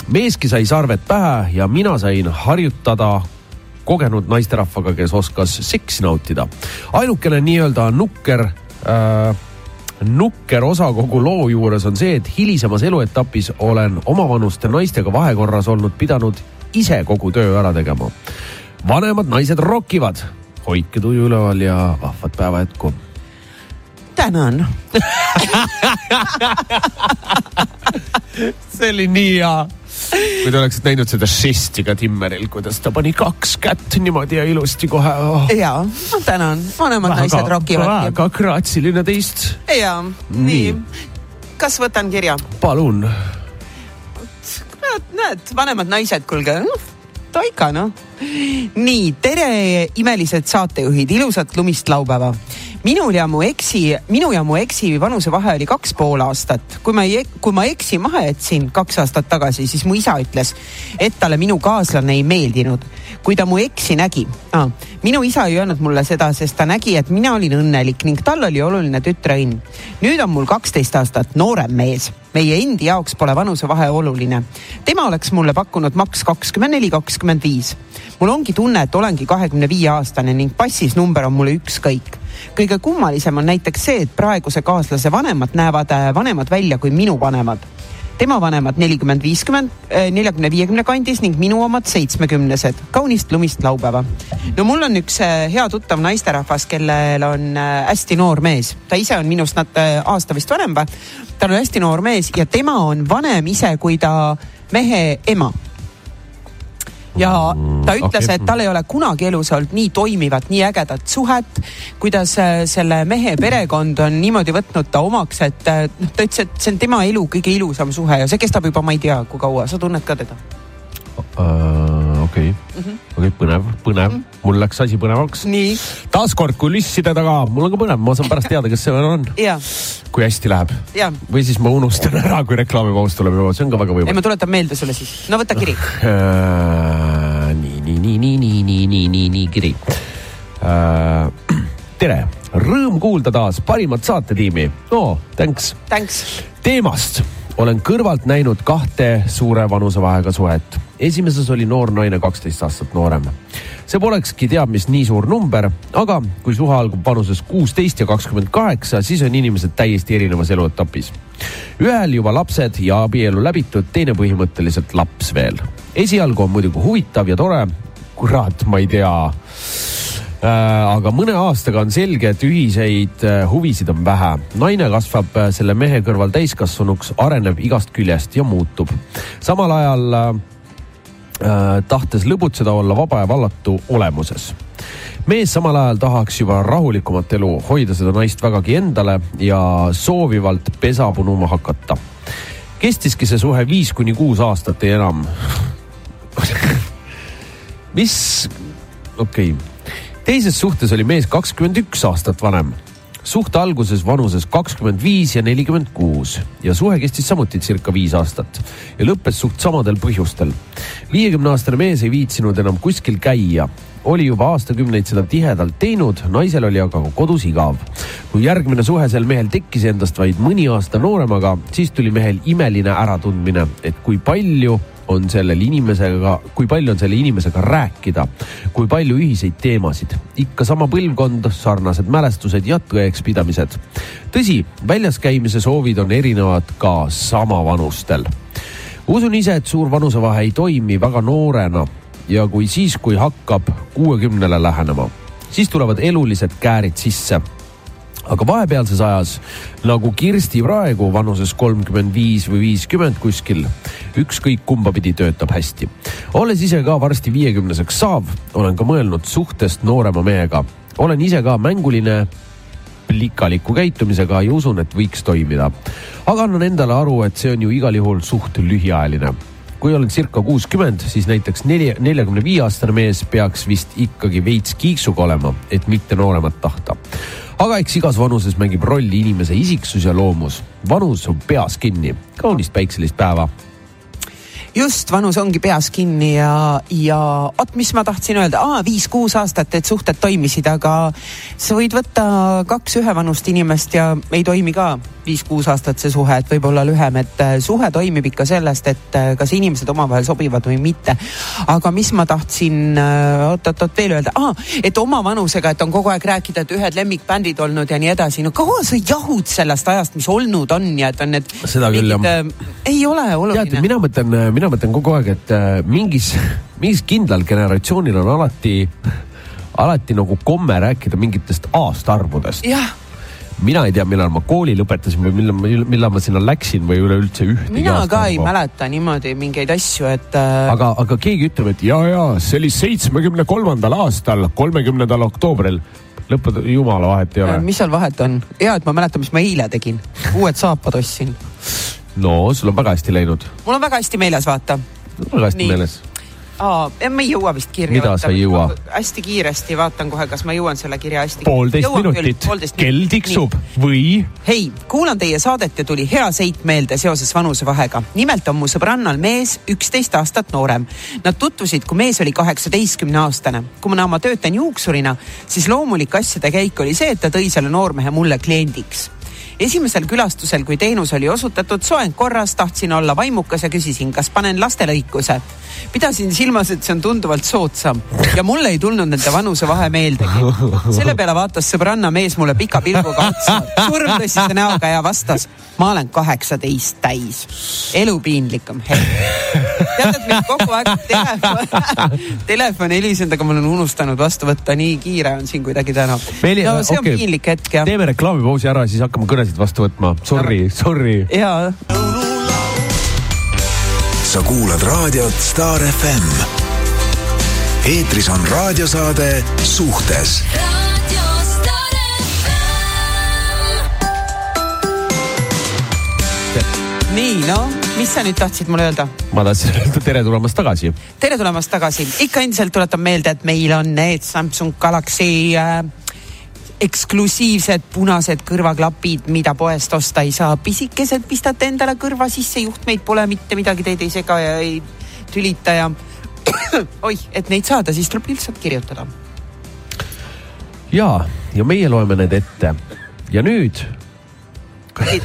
meeski sai sarved pähe ja mina sain harjutada kogenud naisterahvaga, kes oskas seksi nautida. ainukene nii-öelda nukker äh, nukker osa kogu loo juures on see, et hilisemas eluetapis olen omavanuste naistega vahekorras olnud pidanud ise kogu töö ära tegema. vanemad naised rokivad, hoidke tuju üleval ja vahvat päeva jätku. tänan. <laughs> <laughs> see oli nii hea. kui te oleksite näinud seda žesti ka Timmeril, kuidas ta pani kaks kätt niimoodi ja ilusti kohe oh.. ja, ma tänan, vanemad naised rokivad. väga graatsiline teist. ja, Nii. nii. kas võtan kirja? palun. näed, vanemad naised, kuulge, toika noh. nii, tere, imelised saatejuhid, ilusat lumist laupäeva. Minul ja mu eksi, minu ja mu eksi vanusevahe oli kaks pool aastat. kui ma ei, kui ma eksi maha jätsin kaks aastat tagasi, siis mu isa ütles, et talle minu kaaslane ei meeldinud. kui ta mu eksi nägi ah,, minu isa ei öelnud mulle seda, sest ta nägi, et mina olin õnnelik ning tal oli oluline tütreõnn. nüüd on mul kaksteist aastat noorem mees meie endi jaoks pole vanusevahe oluline. tema oleks mulle pakkunud maks kakskümmend neli, kakskümmend viis. mul ongi tunne, et olengi kahekümne viie aastane ning passis number on mulle ükskõik. Kõige kummalisem on näiteks see, et praeguse kaaslase vanemad näevad äh, vanemad välja kui minu vanemad tema vanemad nelikümmend, viiskümmend, neljakümne, viiekümne kandis ning minu omad seitsmekümnesed. kaunist lumist laupäeva. no mul on üks äh, hea tuttav naisterahvas, kellel on äh, hästi noor mees, ta ise on minust nat- äh, aasta vist vanem või. tal on hästi noor mees ja tema on vanem ise kui ta mehe ema ja ta ütles okay., et tal ei ole kunagi elus olnud nii toimivat, nii ägedat suhet, kuidas äh, selle mehe perekond on niimoodi võtnud ta omaks, et äh, noh, ta ütles, et see on tema elu kõige ilusam suhe ja see kestab juba ma ei tea, kui kaua, sa tunned ka teda? okei, okei, põnev, põnev, mul läks asi põnevaks. taaskord kulisside taga, mul on ka põnev, ma saan pärast teada, kes see on, kui hästi läheb. või siis ma unustan ära, kui reklaamipaus tuleb juba, see on ka väga ei võimalik ma. tuletan meelde sulle siis, no võta kiri. Äh, nii, nii, nii, nii, nii, nii, nii, nii, nii, kiri. <clears throat> tere, rõõm kuulda taas parimat saatetiimi. no thanks. Thanks. teemast olen kõrvalt näinud kahte suure vanusevahega suhet. esimeses oli noor naine kaksteist aastat noorem. see polekski teab mis nii suur number, aga kui suhe algab vanuses kuusteist ja kakskümmend kaheksa, siis on inimesed täiesti erinevas eluetapis. ühel juba lapsed ja abielu läbitud, teine põhimõtteliselt laps veel. esialgu on muidugi huvitav ja tore. kurat, ma ei tea aga mõne aastaga on selge, et ühiseid äh, huvisid on vähe. naine kasvab äh, selle mehe kõrval täiskasvanuks, areneb igast küljest ja muutub. samal ajal äh, äh, tahtes lõbutseda, olla vaba ja vallatu olemuses. mees samal ajal tahaks juba rahulikumat elu, hoida seda naist vägagi endale ja soovivalt pesa punuma hakata. kestiski see suhe viis kuni kuus aastat ja enam. <laughs> mis, okei okay teises suhtes oli mees kakskümmend üks aastat vanem. suhte alguses vanuses kakskümmend viis ja nelikümmend kuus ja suhe kestis samuti circa viis aastat ja lõppes suht samadel põhjustel. viiekümne aastane mees ei viitsinud enam kuskil käia oli juba aastakümneid seda tihedalt teinud, naisel oli aga kodus igav. kui järgmine suhe sel mehel tekkis endast vaid mõni aasta nooremaga, siis tuli mehel imeline äratundmine, et kui palju on sellel inimesega, kui palju on selle inimesega rääkida, kui palju ühiseid teemasid, ikka sama põlvkond, sarnased mälestused ja tõekspidamised. tõsi, väljas käimise soovid on erinevad ka samavanustel. usun ise, et suur vanusevahe ei toimi väga noorena ja kui siis, kui hakkab kuuekümnele lähenema, siis tulevad elulised käärid sisse aga vahepealses ajas nagu Kirsti praegu vanuses kolmkümmend viis või viiskümmend kuskil, ükskõik kumba pidi töötab hästi. olles ise ka varsti viiekümneseks saav, olen ka mõelnud suhtest noorema mehega. olen ise ka mänguline plikaliku käitumisega ja usun, et võiks toimida. aga annan endale aru, et see on ju igal juhul suht lühiajaline kui olen circa kuuskümmend, siis näiteks neli, neljakümne viie aastane mees peaks vist ikkagi veits kiiksuga olema, et mitte nooremat tahta. Aga eks igas vanuses mängib rolli inimese isiksus ja loomus. vanus on peas kinni. kaunist päikselist päeva. just, vanus ongi peas kinni ja, ja oot, mis ma tahtsin öelda, viis-kuus aastat, et suhted toimisid, aga sa võid võtta kaks ühevanust inimest ja ei toimi ka viis-kuus aastat see suhe, et võib-olla lühem, et äh, suhe toimib ikka sellest, et äh, kas inimesed omavahel sobivad või mitte. aga mis ma tahtsin äh, oot-oot-oot veel öelda ah,, et oma vanusega, et on kogu aeg rääkida, et ühed lemmikbändid olnud ja nii edasi, no kaua sa jahud sellest ajast, mis olnud on ja et on need. Seda küll, jah. ei ole oluline. mina mõtlen, mina mõtlen kogu aeg, et äh, mingis, mingis kindlal generatsioonil on alati, alati nagu komme rääkida mingitest aastaarvudest. jah mina ei tea, millal ma kooli lõpetasin või millal ma, millal ma sinna läksin või üleüldse ühtegi mina ka ei aastaarvu. mäleta niimoodi mingeid asju, et äh, aga, aga keegi ütleb, et ja, ja see oli seitsmekümne kolmandal aastal, kolmekümnendal oktoobril. lõppude, jumala vahet ei ole. mis seal vahet on? hea, et ma mäletan, mis ma eile tegin. uued saapad ostsin. no sul on väga hästi läinud, mul on väga hästi meeles, vaata. väga hästi Nii. meeles. aa, ma ei jõua vist kirja Mida sa ei jõua?? hästi kiiresti vaatan kohe, kas ma jõuan selle kirja hästi. poolteist minutit, kell tiksub või hei, kuulan teie saadet ja tuli hea seit meelde seoses vanusevahega. nimelt on mu sõbrannal mees üksteist aastat noorem. Nad tutvusid, kui mees oli kaheksateistkümne aastane. kui ma oma töötan juuksurina, siis loomulik asjade käik oli see, et ta tõi selle noormehe mulle kliendiks esimesel külastusel, kui teenus oli osutatud, soeng korras, tahtsin olla vaimukas ja küsisin, kas panen lastelõikuse. pidasin silmas, et see on tunduvalt soodsam ja mulle ei tulnud nende vanusevahe meeldegi. selle peale vaatas sõbranna mees mulle pika pilguga otsa, surmtõsise näoga ja vastas, ma olen kaheksateist täis. elu piinlikum. tead, et meil kogu aeg telefon, telefon helisenud, aga ma olen unustanud vastu võtta, nii kiire on siin kuidagi täna. No see on okei. piinlik hetk jah. teeme reklaamipausi ära, siis hakkame kõnesid vastu võtma. Sorry, sorry. ja sa kuulad raadiot Star FM. eetris on raadiosaade Suhtes nii, no mis sa nüüd tahtsid mulle öelda? ma tahtsin öelda tere tulemast tagasi. tere tulemast tagasi, ikka endiselt tuletan meelde, et meil on need Samsung Galaxy äh, eksklusiivsed punased kõrvaklapid, mida poest osta ei saa. pisikesed pistate endale kõrva sisse, juhtmeid pole mitte midagi, teid ei sega ja ei tülita ja <coughs> oih, et neid saada, siis tuleb lihtsalt kirjutada. ja, ja meie loeme need ette. ja nüüd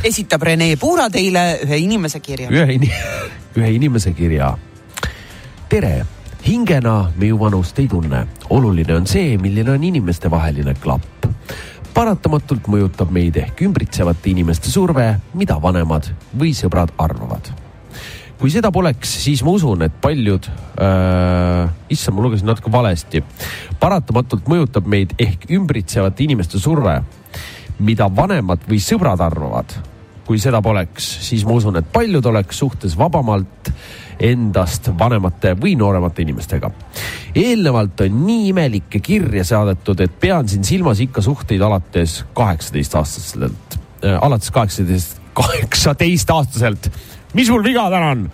esitab Rene Puura teile ühe inimese kirja. ühe in-, <laughs> ühe inimese kirja. tere, hingena me ju vanust ei tunne. oluline on see, milline on inimestevaheline klapp. paratamatult mõjutab meid ehk ümbritsevate inimeste surve, mida vanemad või sõbrad arvavad kui seda poleks, siis ma usun, et paljud äh,, issand, ma lugesin natuke valesti. paratamatult mõjutab meid ehk ümbritsevate inimeste surve, mida vanemad või sõbrad arvavad. Kui seda poleks, siis ma usun, et paljud oleks suhtes vabamalt endast vanemate või nooremate inimestega. eelnevalt on nii imelikke kirje saadetud, et pean siin silmas ikka suhteid alates kaheksateistaastaselt äh,, alates kaheksateist, kaheksateist aastaselt. mis mul viga täna on?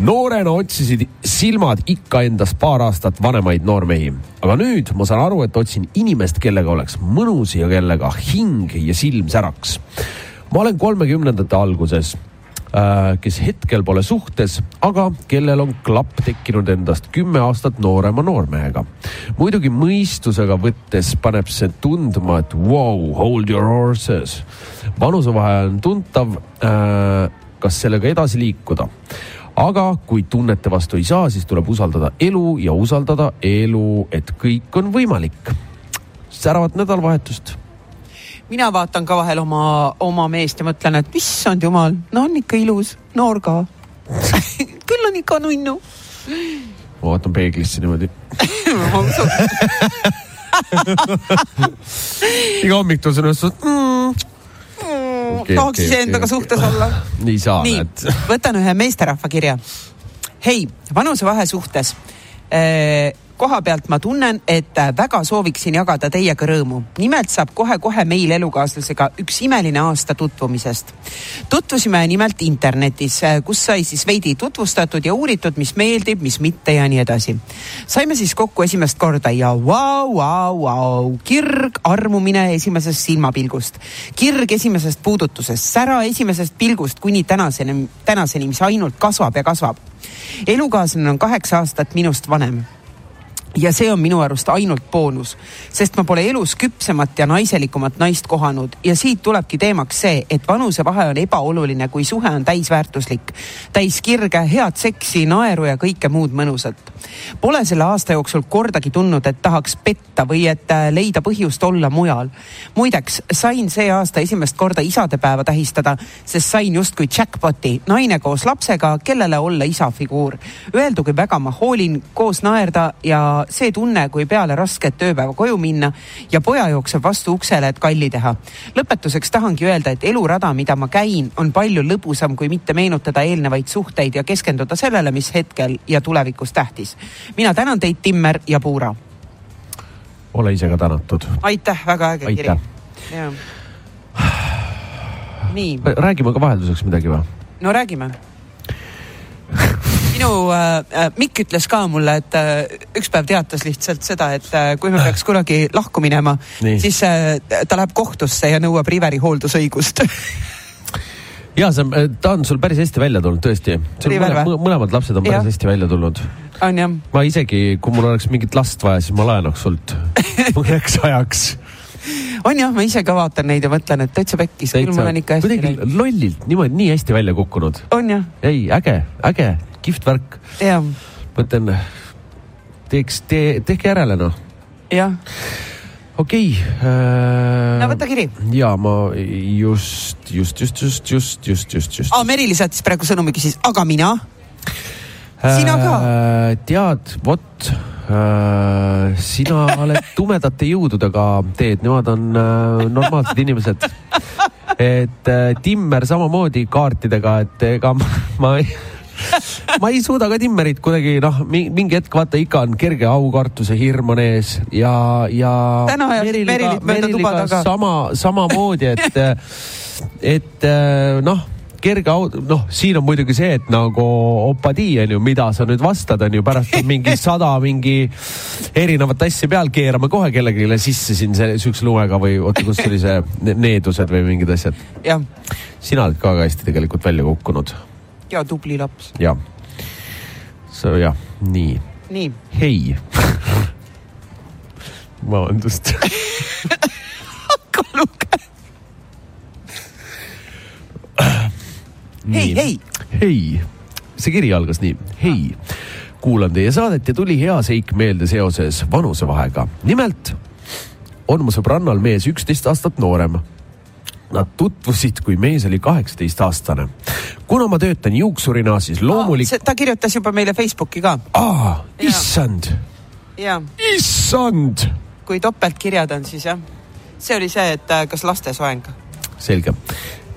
noorena otsisid silmad ikka endast paar aastat vanemaid noormehi, aga nüüd ma saan aru, et otsin inimest, kellega oleks mõnus ja kellega hing ja silm säraks. Ma olen kolmekümnendate alguses äh, kes hetkel pole suhtes, aga kellel on klapp tekkinud endast kümme aastat noorema noormehega. muidugi mõistusega võttes paneb see tundma, et wow, hold your horses. vanusevahe on tuntav äh,, kas sellega edasi liikuda aga kui tunnete vastu ei saa, siis tuleb usaldada elu ja usaldada elu, et kõik on võimalik. säravat nädalavahetust. Mina vaatan ka vahel oma, oma meest ja mõtlen, et issand jumal, no on ikka ilus, noor ka. <laughs> küll on ikka nunnu. ma vaatan peeglisse niimoodi. <laughs> ma usun, <laughs> iga hommik tulen sinna vastu mm,. Okei, tahaks okei, iseendaga okei, suhtes olla nii saa, näed., võtan ühe meesterahva kirja. hei, vanusevahe suhtes. Koha pealt ma tunnen, et väga sooviksin jagada teiega rõõmu. nimelt saab kohe-kohe meil elukaaslasega üks imeline aasta tutvumisest. tutvusime nimelt internetis, kus sai siis veidi tutvustatud ja uuritud, mis meeldib, mis mitte ja nii edasi. saime siis kokku esimest korda ja vau, vau, vau, kirg, armumine esimesest silmapilgust, kirg esimesest puudutusest, sära esimesest pilgust kuni tänaseni, tänaseni, mis ainult kasvab ja kasvab. elukaaslane on kaheksa aastat minust vanem ja see on minu arust ainult boonus, sest ma pole elus küpsemat ja naiselikumat naist kohanud ja siit tulebki teemaks see, et vanusevahe on ebaoluline, kui suhe on täisväärtuslik, täis kirge, head seksi, naeru ja kõike muud mõnusat. Pole selle aasta jooksul kordagi tundnud, et tahaks petta või et äh, leida põhjust olla mujal. muideks sain see aasta esimest korda isadepäeva tähistada, sest sain justkui jackpot'i, naine koos lapsega, kellele olla isa figuur. Öeldu, kui väga ma hoolin, koos naerda ja see tunne, kui peale rasket tööpäeva koju minna ja poja jookseb vastu uksele, et kalli teha. lõpetuseks tahangi öelda, et elurada, mida ma käin, on palju lõbusam, kui mitte meenutada eelnevaid suhteid ja keskenduda sellele, mis hetkel ja tulevikus tähtis. mina tänan teid, Timmer ja Puura. ole ise ka tänatud. aitäh, väga äge kiri nii, räägime ka vahelduseks midagi või? no räägime. Minu äh, äh, Mikk ütles ka mulle, et äh, üks päev teatas lihtsalt seda, et äh, kui me peaks kunagi lahku minema, siis äh, ta läheb kohtusse ja nõuab Riveri hooldusõigust ja see on, ta on sul päris hästi välja tulnud tõesti. Mõlemad lapsed on päris Jah. hästi välja tulnud. on jah? ma isegi, kui mul oleks mingit last vaja, siis ma laenaks sult <laughs> mõneks ajaks. on jah, ma ise ka vaatan neid ja mõtlen, et täitsa pekkis, küll mul on ikka hästi kuidagi lollilt niimoodi nii hästi välja kukkunud. on jah, ei, äge, äge, kihvt värk. jah, mõtlen, teeks, tee, tehke järele noh. jah. okei äh, no võta kiri. ja ma just, just, just, just, just, just, just, just. aa, Merili saatis praegu sõnumi, küsis, aga mina? sina ka? Äh, tead, vot äh, sina <laughs> oled tumedate jõududega teed, nemad on äh, normaalsed inimesed. <laughs> et äh, Timmer samamoodi kaartidega, et ega ma, ma ei <laughs> ma ei suuda ka Timmerit kuidagi noh, mingi hetk vaata ikka on kerge aukartuse hirm on ees ja, ja. Täna ajas tuba taga. sama, samamoodi, et, <laughs> et äh, noh kerge auto, noh, siin on muidugi see, et nagu opadii on ju, mida sa nüüd vastad, on ju, pärast on mingi <laughs> sada mingi erinevat asja peal, keerame kohe kellelegi sisse siin see siukse lumega või oota, kus oli see ne- needused või mingid asjad. sina oled ka väga hästi tegelikult välja kukkunud ja tubli laps. ja. so jah, nii, nii, hei vabandust <laughs> hakka lugema. hei, hei, hei, see kiri algas nii, hei, kuulan teie saadet ja tuli hea seik meelde seoses vanusevahega. nimelt on mu sõbrannal mees üksteist aastat noorem. Nad tutvusid, kui mees oli kaheksateistaastane. kuna ma töötan juuksurina, siis loomulik-. ta kirjutas juba meile Facebooki ka. aa, issand, issand. kui topeltkirjad on, siis jah. see oli see, et äh, kas lastesoeng. selge,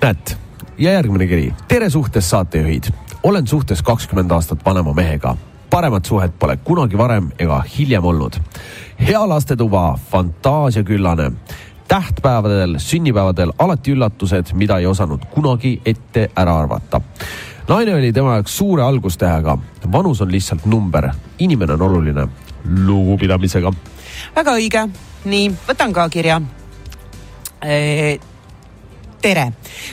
näed ja järgmine kiri. tere suhtes saatejuhid, olen suhtes kakskümmend aastat vanema mehega. paremat suhet pole kunagi varem ega hiljem olnud. hea lastetuba, fantaasiaküllane, tähtpäevadel, sünnipäevadel alati üllatused, mida ei osanud kunagi ette ära arvata. Naine oli tema jaoks suure algustähega, vanus on lihtsalt number, inimene on oluline, lugupidamisega. väga õige, nii võtan ka kirja tere,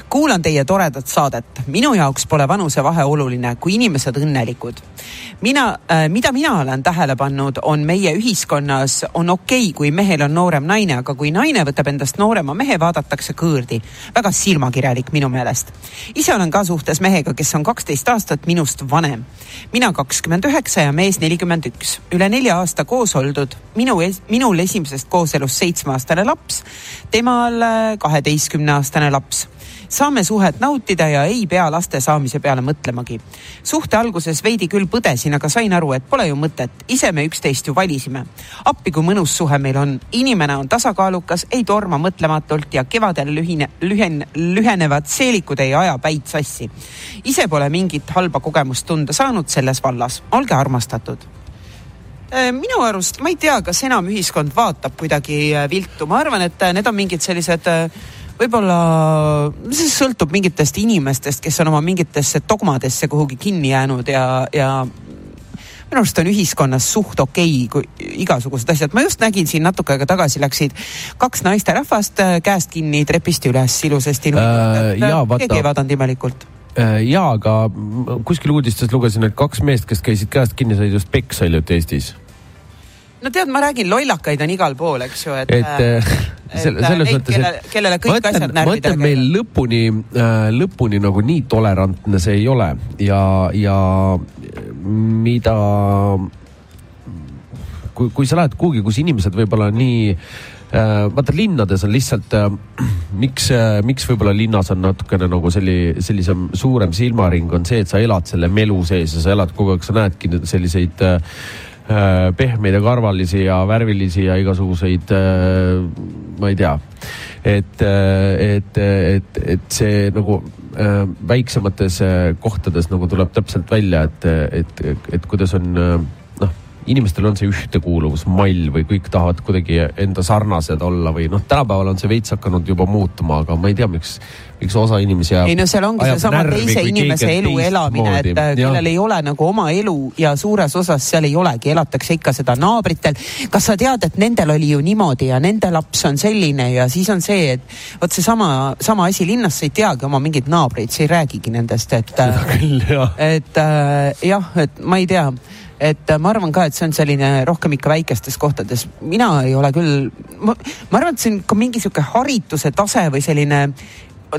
kuulan teie toredat saadet. minu jaoks pole vanusevahe oluline, kui inimesed õnnelikud. mina, mida mina olen tähele pannud, on meie ühiskonnas on okei okay,, kui mehel on noorem naine, aga kui naine võtab endast noorema mehe, vaadatakse kõõrdi. väga silmakirjalik minu meelest. ise olen ka suhtes mehega, kes on kaksteist aastat minust vanem. mina kakskümmend üheksa ja mees nelikümmend üks. üle nelja aasta koos oldud, minu, minul esimesest kooselust seitsmeaastane laps, temal kaheteistkümneaastane laps laps. saame suhet nautida ja ei pea laste saamise peale mõtlemagi. suhte alguses veidi küll põdesin, aga sain aru, et pole ju mõtet, ise me üksteist ju valisime. appi, kui mõnus suhe meil on, inimene on tasakaalukas, ei torma mõtlematult ja kevadel lühine, lühen, lühenevad seelikud ei aja päid sassi. ise pole mingit halba kogemust tunda saanud selles vallas, olge armastatud minu arust, ma ei tea, kas enam ühiskond vaatab kuidagi viltu, ma arvan, et need on mingid sellised võib-olla, see sõltub mingitest inimestest, kes on oma mingitesse dogmadesse kuhugi kinni jäänud ja, ja minu arust on ühiskonnas suht okei okay, igasugused asjad. ma just nägin siin natuke aega tagasi läksid kaks naisterahvast käest kinni trepist üles ilusasti äh,. keegi ei vaadanud imelikult ja, aga kuskil uudistes lugesin, et kaks meest, kes käisid käest kinni, said just peksa hiljuti Eestis. No tead, ma räägin, lollakaid on igal pool, eks ju, et, et, et selle, selles mõttes, et kellele kõik mõtlen, asjad närvidele käivad. meil lõpuni äh,, lõpuni nagu nii tolerantne see ei ole ja, ja mida kui, kui sa lähed kuhugi, kus inimesed võib-olla nii äh, vaata linnades on lihtsalt äh,, miks äh,, miks võib-olla linnas on natukene nagu selli, sellisem suurem silmaring on see, et sa elad selle melu sees ja sa elad kogu aeg, sa näedki selliseid äh, pehmeid ja karvalisi ja värvilisi ja igasuguseid äh,, ma ei tea. et, et, et, et see nagu äh, väiksemates kohtades nagu tuleb täpselt välja, et, et, et kuidas on äh, inimestel on see ühtekuuluvusmall või kõik tahavad kuidagi enda sarnased olla või noh, tänapäeval on see veits hakanud juba muutuma, aga ma ei tea, miks, miks osa inimesi jääb. ei no seal ongi seesama teise inimese elu elamine, et kellel ei ole nagu oma elu ja suures osas seal ei olegi, elatakse ikka seda naabritel. kas sa tead, et nendel oli ju niimoodi ja nende laps on selline ja siis on see, et vot seesama, sama asi linnas, sa ei teagi oma mingeid naabreid, sa ei räägigi nendest, et. küll jah. et äh, jah, et ma ei tea, et äh, ma arvan ka, et see on selline rohkem ikka väikestes kohtades. mina ei ole küll, ma arvan, et see on ka mingi sihuke harituse tase või selline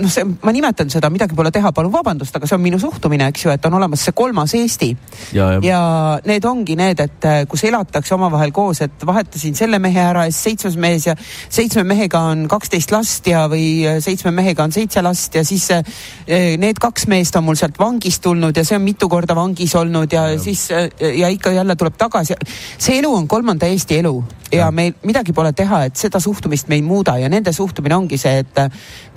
noh, see, ma nimetan seda, midagi pole teha, palun vabandust, aga see on minu suhtumine, eks ju, et on olemas see kolmas Eesti ja, ja, need ongi need, et äh, kus elatakse omavahel koos, et vahetasin selle mehe ära ja siis seitsmes mees ja seitsme mehega on kaksteist last ja, või äh, seitsme mehega on seitse last ja siis äh, need kaks meest on mul sealt vangist tulnud ja see on mitu korda vangis olnud ja, ja. siis ja ikka jälle tuleb tagasi. see elu on kolmanda Eesti elu ja, ja meil midagi pole teha, et seda suhtumist me ei muuda ja nende suhtumine ongi see, et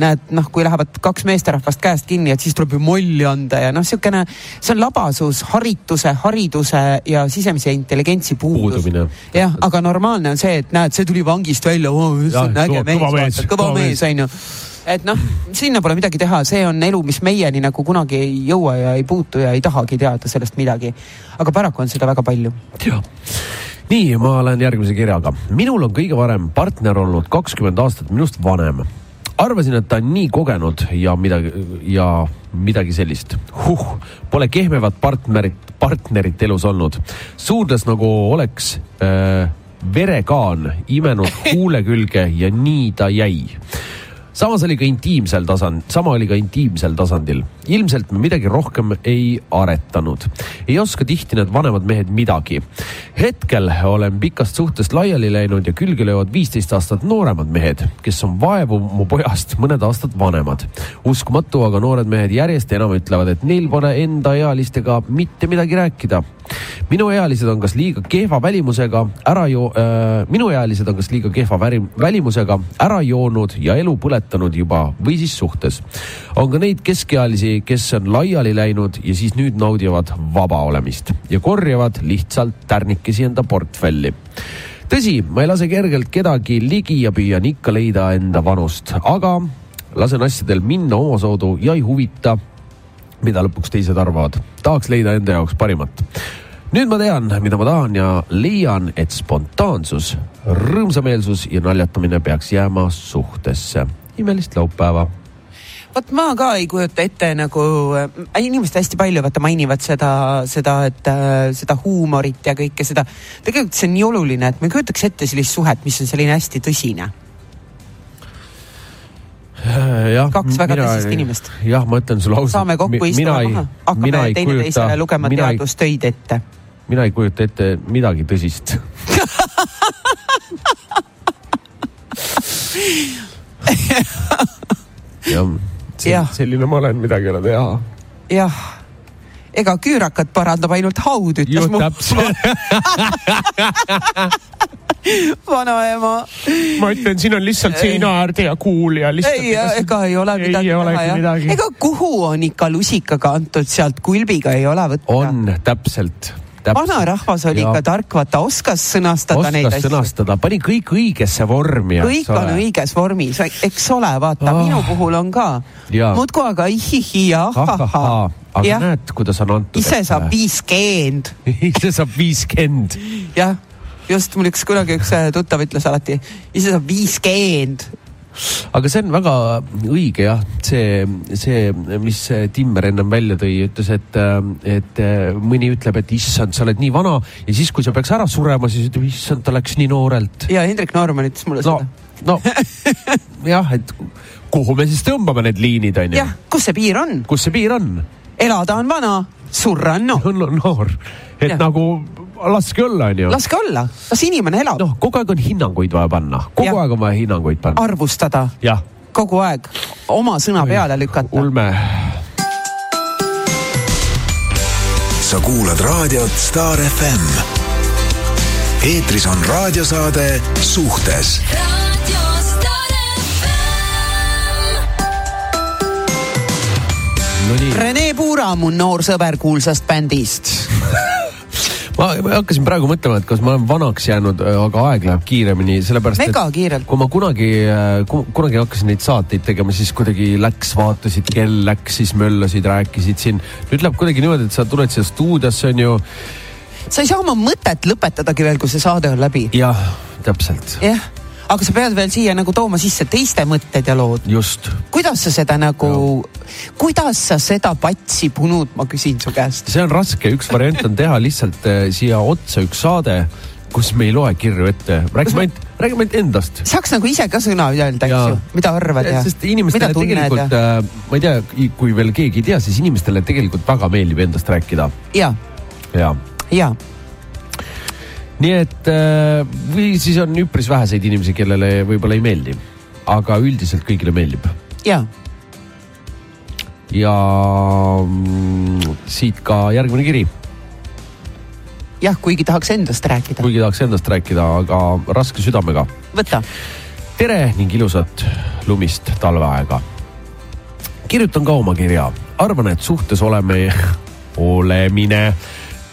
näed noh, kui lähevad kaks meesterahvast käest kinni, et siis tuleb ju molli anda ja noh, niisugune, see on labasus harituse, hariduse ja sisemise intelligentsi puudus. jah, aga normaalne on see, et näed, see tuli vangist välja see on äge mees kõva mees onju et noh, sinna pole midagi teha, see on elu, mis meieni nagu kunagi ei jõua ja ei puutu ja ei tahagi teada sellest midagi. aga paraku on seda väga palju. jah. nii, ma lähen järgmise kirjaga. minul on kõige varem partner olnud kakskümmend aastat minust vanem. arvasin, et ta on nii kogenud ja midagi ja midagi sellist. huh, pole kehvemat partnerit, partnerit elus olnud. suudles nagu oleks äh, verekaan imenud <laughs> huule külge ja nii ta jäi samas oli ka intiimsel tasand, sama oli ka intiimsel tasandil. ilmselt me midagi rohkem ei aretanud. ei oska tihti need vanemad mehed midagi. hetkel olen pikast suhtest laiali läinud ja külge löövad viisteist aastat nooremad mehed, kes on vaevu mu pojast mõned aastad vanemad. uskumatu, aga noored mehed järjest enam ütlevad, et neil pole endaealistega mitte midagi rääkida minuealised on kas liiga kehva välimusega ära ju- äh,, minuealised on kas liiga kehva väri, välimusega ära joonud ja elu põletanud juba või siis suhtes. on ka neid keskealisi, kes on laiali läinud ja siis nüüd naudivad vaba olemist ja korjavad lihtsalt tärnikesi enda portfelli tõsi, ma ei lase kergelt kedagi ligi ja püüan ikka leida enda vanust, aga lasen asjadel minna omasoodu ja ei huvita mida lõpuks teised arvavad. tahaks leida enda jaoks parimat. nüüd ma tean, mida ma tahan ja leian, et spontaansus, rõõmsameelsus ja naljatamine peaks jääma suhtesse. imelist laupäeva. vot ma ka ei kujuta ette nagu äh,, inimesed hästi palju vaata mainivad seda, seda, et äh, seda huumorit ja kõike seda. tegelikult see on nii oluline, et ma ei kujutaks ette sellist suhet, mis on selline hästi tõsine. jah, Kaks väga tõsist inimest. jah, ma ütlen sulle ausalt. saame kokku, istume maha, hakkame teineteisele lugema teadustöid ette. mina ei kujuta ette midagi tõsist. <laughs> jah, selline ma olen, midagi ei ole teha. jah, ega küürakat parandab ainult haud, ütles just mu täpselt, <laughs> vanaema. ma ütlen, siin on lihtsalt seinaäärde ja kuul ja lihtsalt. ei, ega ei ole Ei midagi olegi teha jah ega kuhu on ikka lusikaga antud, sealt kulbiga ei ole võtta. on täpselt, täpselt.. vanarahvas oli Ja. ikka tark, vaata oskas sõnastada neid oskas asju. sõnastada, pani kõik õigesse vormi. kõik on õiges vormis, eks ole, vaata oh. minu puhul on ka muudkui aga ihihi ja ahahah. aga jah, näed, kuidas on antud. ise saab. viiskümmend, <laughs> ise saab viiskümmend. jah. Just mul üks kunagi üks äh, tuttav ütles alati, ise saab viiskümmend. aga see on väga õige jah, see, see, mis Timmer ennem välja tõi, ütles, et, et mõni ütleb, et issand, sa oled nii vana ja siis, kui sa peaks ära surema, siis ütleb, issand, ta läks nii noorelt. ja Hendrik Noorman ütles mulle no seda., no jah, et kuhu me siis tõmbame need liinid, onju jah, kus see piir on? kus see piir on? elada on vana, surra on noor. on noor, et Jah. nagu laske olla, onju. laske olla, las inimene elab no., noh, kogu aeg on hinnanguid vaja panna, kogu Jah. aeg on vaja hinnanguid panna. arvustada jah, kogu aeg, oma sõna peale lükata. ulme. sa kuulad raadiot Star FM. eetris on raadiosaade Suhtes. Nonii, Rene Puura, mu noor sõber kuulsast bändist. <laughs> ma hakkasin praegu mõtlema, et kas ma olen vanaks jäänud, aga aeg läheb kiiremini, sellepärast mega kiirelt. kui ma kunagi, kunagi hakkasin neid saateid tegema, siis kuidagi läks, vaatasid, kell läks, siis möllasid, rääkisid siin. nüüd läheb kuidagi niimoodi, et sa tuled siia stuudiosse, on ju. sa ei saa oma mõtet lõpetadagi veel, kui see saade on läbi. jah, täpselt, jah, aga sa pead veel siia nagu tooma sisse teiste mõtted ja lood. just. kuidas sa seda nagu, kuidas sa seda patsi punud, ma küsin su käest. see on raske, üks variant on teha lihtsalt äh, siia otsa üks saade, kus me ei loe kirju ette, räägime ainult, räägime ainult endast. saaks nagu ise ka sõna öelda, eks ju, mida arvad ja sest mida inimestele tunned tegelikult ja, äh,, ma ei tea, kui veel keegi ei tea, siis inimestele tegelikult väga meeldib endast rääkida ja, ja ja nii et äh, või siis on üpris väheseid inimesi, kellele võib-olla ei meeldi, aga üldiselt kõigile meeldib ja ja mm, siit ka järgmine kiri, jah, kuigi tahaks endast rääkida. kuigi tahaks endast rääkida, aga raske südamega. võta, tere ning ilusat lumist talveaega. kirjutan ka oma kirja, arvan, et suhtes oleme, <laughs> olemine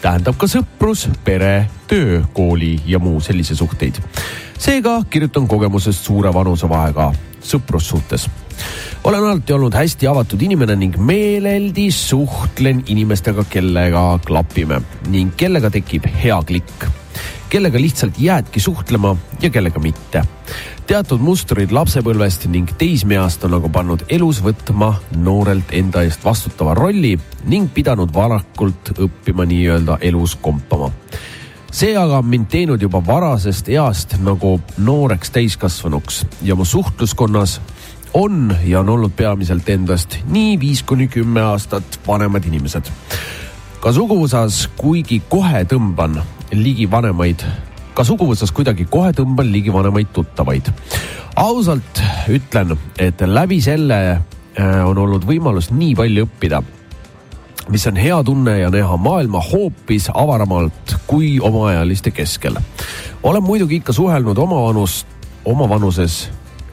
tähendab ka sõprus, pere, töö, kooli ja muu sellise suhteid. seega kirjutan kogemusest suure vanusevahega sõprussuhtes. olen alati olnud hästi avatud inimene ning meeleldi suhtlen inimestega, kellega klapime ning kellega tekib hea klikk kellega lihtsalt jäädki suhtlema ja kellega mitte. Teatud mustrid lapsepõlvest ning teismeeast on aga pannud elus võtma noorelt enda eest vastutava rolli ning pidanud varakult õppima nii-öelda elus kompama. see aga on mind teinud juba varasest east nagu nooreks täiskasvanuks ja mu suhtluskonnas on ja on olnud peamiselt endast nii viis kuni kümme aastat vanemad inimesed ka suguvõsas, kuigi kohe tõmban ligi vanemaid, ka suguvõsas kuidagi kohe tõmban ligi vanemaid tuttavaid. ausalt ütlen, et läbi selle äh, on olnud võimalus nii palju õppida, mis on hea tunne ja näha maailma hoopis avaramalt kui omaealiste keskel. olen muidugi ikka suhelnud oma vanust, oma vanuses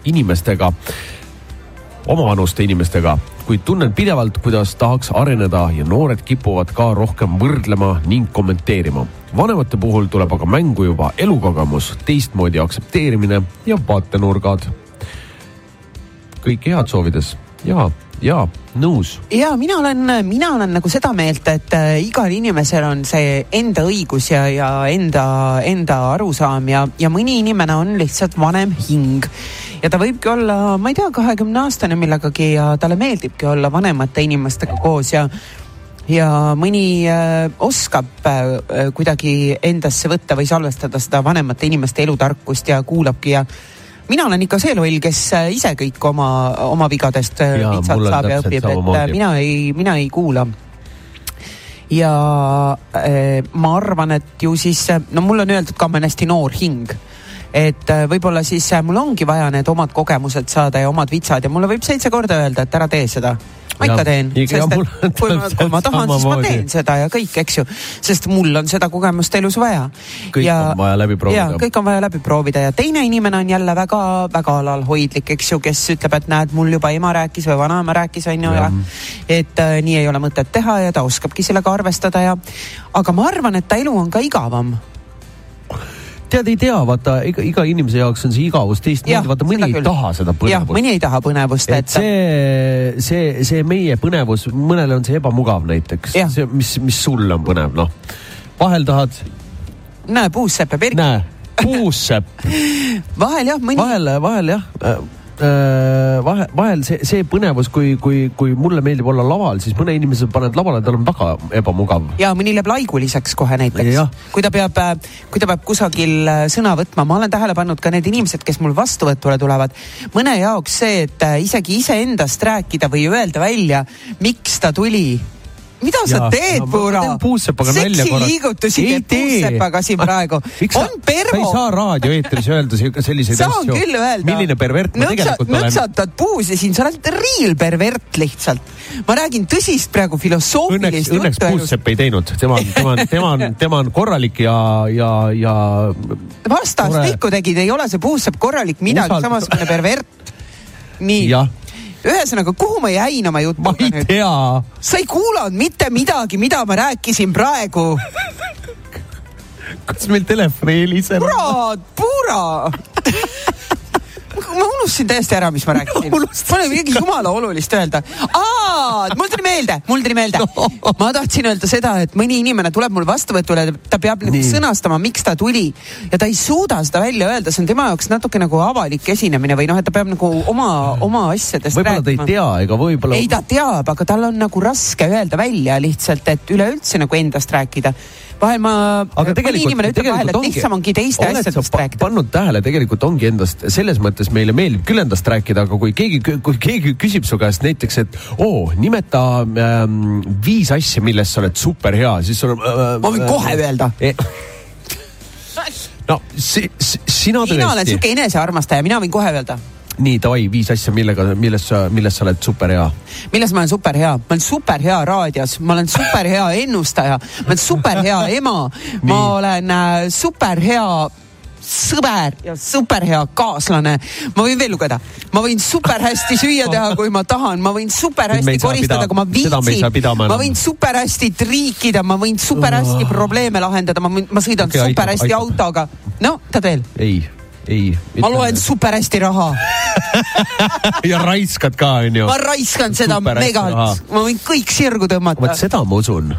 inimestega omavanuste inimestega, kuid tunnen pidevalt, kuidas tahaks areneda ja noored kipuvad ka rohkem võrdlema ning kommenteerima. vanemate puhul tuleb aga mängu juba elukogemus, teistmoodi aktsepteerimine ja vaatenurgad. kõike head soovides ja, ja nõus. ja mina olen, mina olen nagu seda meelt, et äh, igal inimesel on see enda õigus ja, ja enda, enda arusaam ja, ja mõni inimene on lihtsalt vanem hing ja ta võibki olla, ma ei tea, kahekümne aastane millegagi ja talle meeldibki olla vanemate inimestega koos ja ja mõni äh, oskab äh, kuidagi endasse võtta või salvestada seda vanemate inimeste elutarkust ja kuulabki ja mina olen ikka see loll, kes äh, ise kõik oma, oma vigadest äh, vitsad on saab ja õpib, et äh, mina ei, mina ei kuula. ja äh, ma arvan, et ju siis, no mulle on öeldud ka, ma olen hästi noor hing et äh, võib-olla siis äh, mul ongi vaja need omad kogemused saada ja omad vitsad ja mulle võib seitse korda öelda, et ära tee seda. ma ikka teen, sest et kui ma, kui ma tahan, siis ma teen seda ja kõik, eks ju, sest mul on seda kogemust elus vaja. Kõik on vaja läbi proovida. ja kõik on vaja läbi proovida ja teine inimene on jälle väga-väga alalhoidlik, eks ju, kes ütleb, et näed, mul juba ema rääkis või vanaema rääkis, on ju, ja et äh, nii ei ole mõtet teha ja ta oskabki sellega arvestada ja aga ma arvan, et ta elu on ka igavam tead, ei tea, vaata iga, iga inimese jaoks on see igavus teistmoodi, vaata mõni ei küll. taha seda põnevust. mõni ei taha põnevust, et see, see, see meie põnevus, mõnele on see ebamugav näiteks see, mis, mis sulle on põnev, noh. vahel tahad, näe, puussepp ja Birk, näe, puussepp, <laughs> vahel jah, mõni, vahel, vahel jah äh,, vahe, vahel see, see põnevus, kui, kui, kui mulle meeldib olla laval, siis mõne inimese paned lavale, tal on väga ebamugav. ja mõni läheb laiguliseks kohe näiteks. Kui ta peab, kui ta peab kusagil äh, sõna võtma, ma olen tähele pannud ka need inimesed, kes mul vastuvõtule tulevad, mõne jaoks see, et äh, isegi iseendast rääkida või öelda välja, miks ta tuli mida sa Jaa, teed korra. seksiliigutusi teed tee. puussepaga siin praegu sa- on sa ei pervo saa raadioeetris öelda selliseid saan asju. küll öelda. milline pervert ma tegelikult olen. nõksatad puusi siin, sa oled real pervert lihtsalt. ma räägin tõsist praegu Õnneks, filosoofilist õnneks Puussepp ei teinud, tema on, tema on, tema on, tema on korralik ja, ja, ja vastastikku tegid, ei ole see puussepp korralik midagi, Usald- samasugune pervert. nii, ühesõnaga, kuhu ma jäin oma ma jutuga ei nüüd? tea. sa ei kuulanud mitte midagi, mida ma rääkisin praegu. kas meil telefon ei helise? kurat, Puura. Ma unustasin täiesti ära, mis ma rääkisin. mul oli midagi jumala olulist öelda. aa, mul tuli meelde, mul tuli meelde no.. ma tahtsin öelda seda, et mõni inimene tuleb mul vastuvõtule, ta peab nagu sõnastama, miks ta tuli ja ta ei suuda seda välja öelda, see on tema jaoks natuke nagu avalik esinemine või noh, et ta peab nagu oma, oma asjadest võib-olla ta ei tea ega võib-olla. ei, ta teab, aga tal on nagu raske öelda välja lihtsalt, et üleüldse nagu endast rääkida. Vahel ma, aga mõni tegelikult, inimene ütleb vahel, et lihtsam ongi teiste asjadest rääkida. pannud tähele, tegelikult ongi endast, selles mõttes meile meeldib küll endast rääkida, aga kui keegi, kui keegi küsib su käest näiteks, et oo, nimeta ähm, viis asja, milles sa oled super hea, siis sul on äh,. Ma võin kohe öelda. no si, si, sina mina olen tõesti. sihuke enesearmastaja, mina võin kohe öelda, nii davai, viis asja, millega, milles sa, milles sa oled super hea. milles ma olen super hea, ma olen super hea raadios, ma olen super hea ennustaja, ma olen super hea <laughs> ema, ma olen äh, super hea sõber ja super hea kaaslane. ma võin veel lugeda, ma võin super hästi süüa teha, kui ma tahan, ma võin super Nüüd me hästi ei saa koristada, kui ma viitsin. ma võin super hästi triikida, ma võin super hästi probleeme lahendada, ma võin, ma sõidan Okei, aitab, super hästi aitab. autoga. no, tahad veel? ei, ei. ma loen super hästi raha, <laughs> ja raiskad ka, onju ma. raiskan seda megalt, ma võin kõik sirgu tõmmata vot. seda ma usun.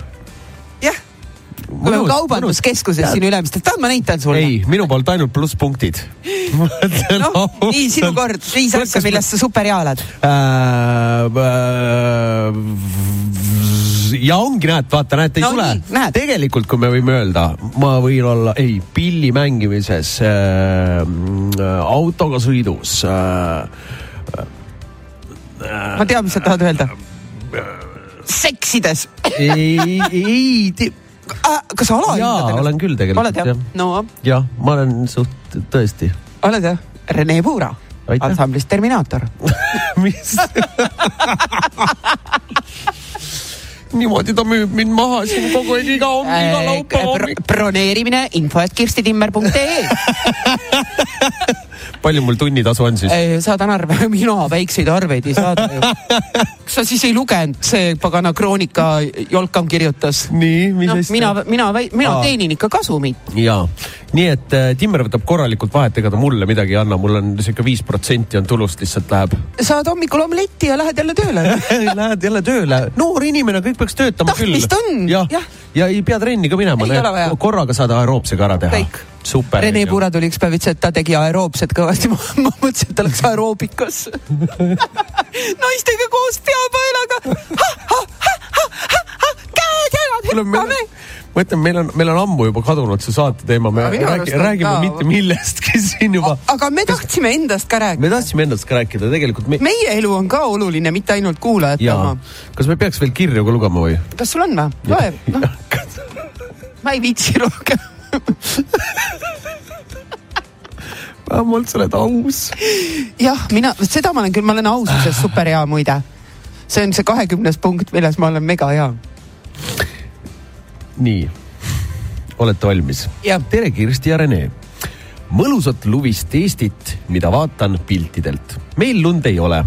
Me oleme kaubanduskeskuses siin Ülemistes, tahad ma näitan sulle? ei, minu poolt ainult plusspunktid. <laughs> noh, nii sinu kord, viis asja, millest sa super hea oled. Äh, ja ongi, näed, vaata, näed, ei No tule tegelikult, kui me võime öelda, ma võin olla, ei, pilli mängimises äh,, autoga sõidus äh,. ma tean, mis sa tahad öelda. seksides. ei, ei, kas sa alahindad jaa, olen küll tegelikult oled jah? no jah, ma olen suht, tõesti. oled jah? Rene Puura, ansamblist Terminaator. <laughs> mis? <laughs> niimoodi ta müüb mind maha siin kogu aeg iga homm, iga laupäeva hommik. broneerimine info, et kirstitimmer.ee. <laughs> palju mul tunnitasu on siis? saadan arve, <laughs> mina väikseid arveid ei saada ju. <laughs> kas sa siis ei lugenud, see pagana kroonika Jolkam kirjutas? nii, mis noh, asja? mina, mina, mina Aa. teenin ikka kasumit. ja, nii et äh, Timmer võtab korralikult vahet, ega ta mulle midagi ei anna, mul on sihuke viis protsenti on tulust lihtsalt läheb. saad hommikul omletti ja lähed jälle tööle. <laughs> Lähed jälle tööle, noor inimene, kõik peaks töötama küll. Tahtmist on, jah jah., ja ei pea trenni ka minema korraga saad aeroobsega ära teha Kõik.. super. Rene Puura tuli üks päev, ütles, et ta tegi aeroobset kõvasti. <laughs> ma mõtlesin, et ta läks aeroobikas. <laughs> naistega koos peapaelaga. käed meil hüppame ma ütlen, meil on, meil on ammu juba kadunud see saate teema, me räägi, räägime ka- mitte millestki <laughs> siin juba. aga me tahtsime endast ka rääkida. me tahtsime endast ka rääkida, tegelikult me. meie elu on ka oluline, mitte ainult kuulajate oma., kas me peaks veel kirju ka lugema või? kas sul on või? loe, noh, ma ei viitsi rohkem. <laughs> vähemalt sa oled aus. jah, mina, seda ma olen küll, ma olen aususes <laughs> super hea muide. see on see kahekümnes punkt, milles ma olen mega hea. nii, olete valmis? Tere, Kirsti ja Rene. Mõnusat luvist Eestit, mida vaatan piltidelt. meil lund ei ole.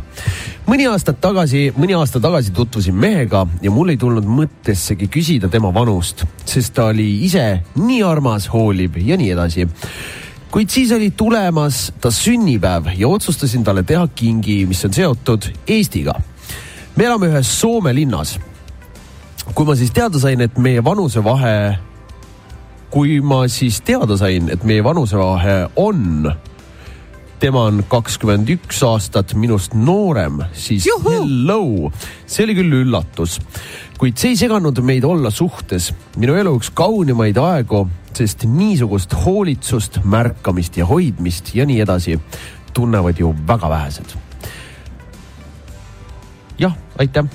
mõni aasta tagasi, mõni aasta tagasi tutvusin mehega ja mul ei tulnud mõttessegi küsida tema vanust, sest ta oli ise nii armas, hooliv ja nii edasi kuid siis oli tulemas ta sünnipäev ja otsustasin talle teha kingi, mis on seotud Eestiga. me elame ühes Soome linnas kui ma siis teada sain, et meie vanusevahe, kui ma siis teada sain, et meie vanusevahe on, tema on kakskümmend üks aastat minust noorem, siis Juhu! hello, see oli küll üllatus. kuid see ei seganud meid olla suhtes, minu elu üks kaunimaid aegu, sest niisugust hoolitsust, märkamist ja hoidmist ja nii edasi tunnevad ju väga vähesed. jah, aitäh,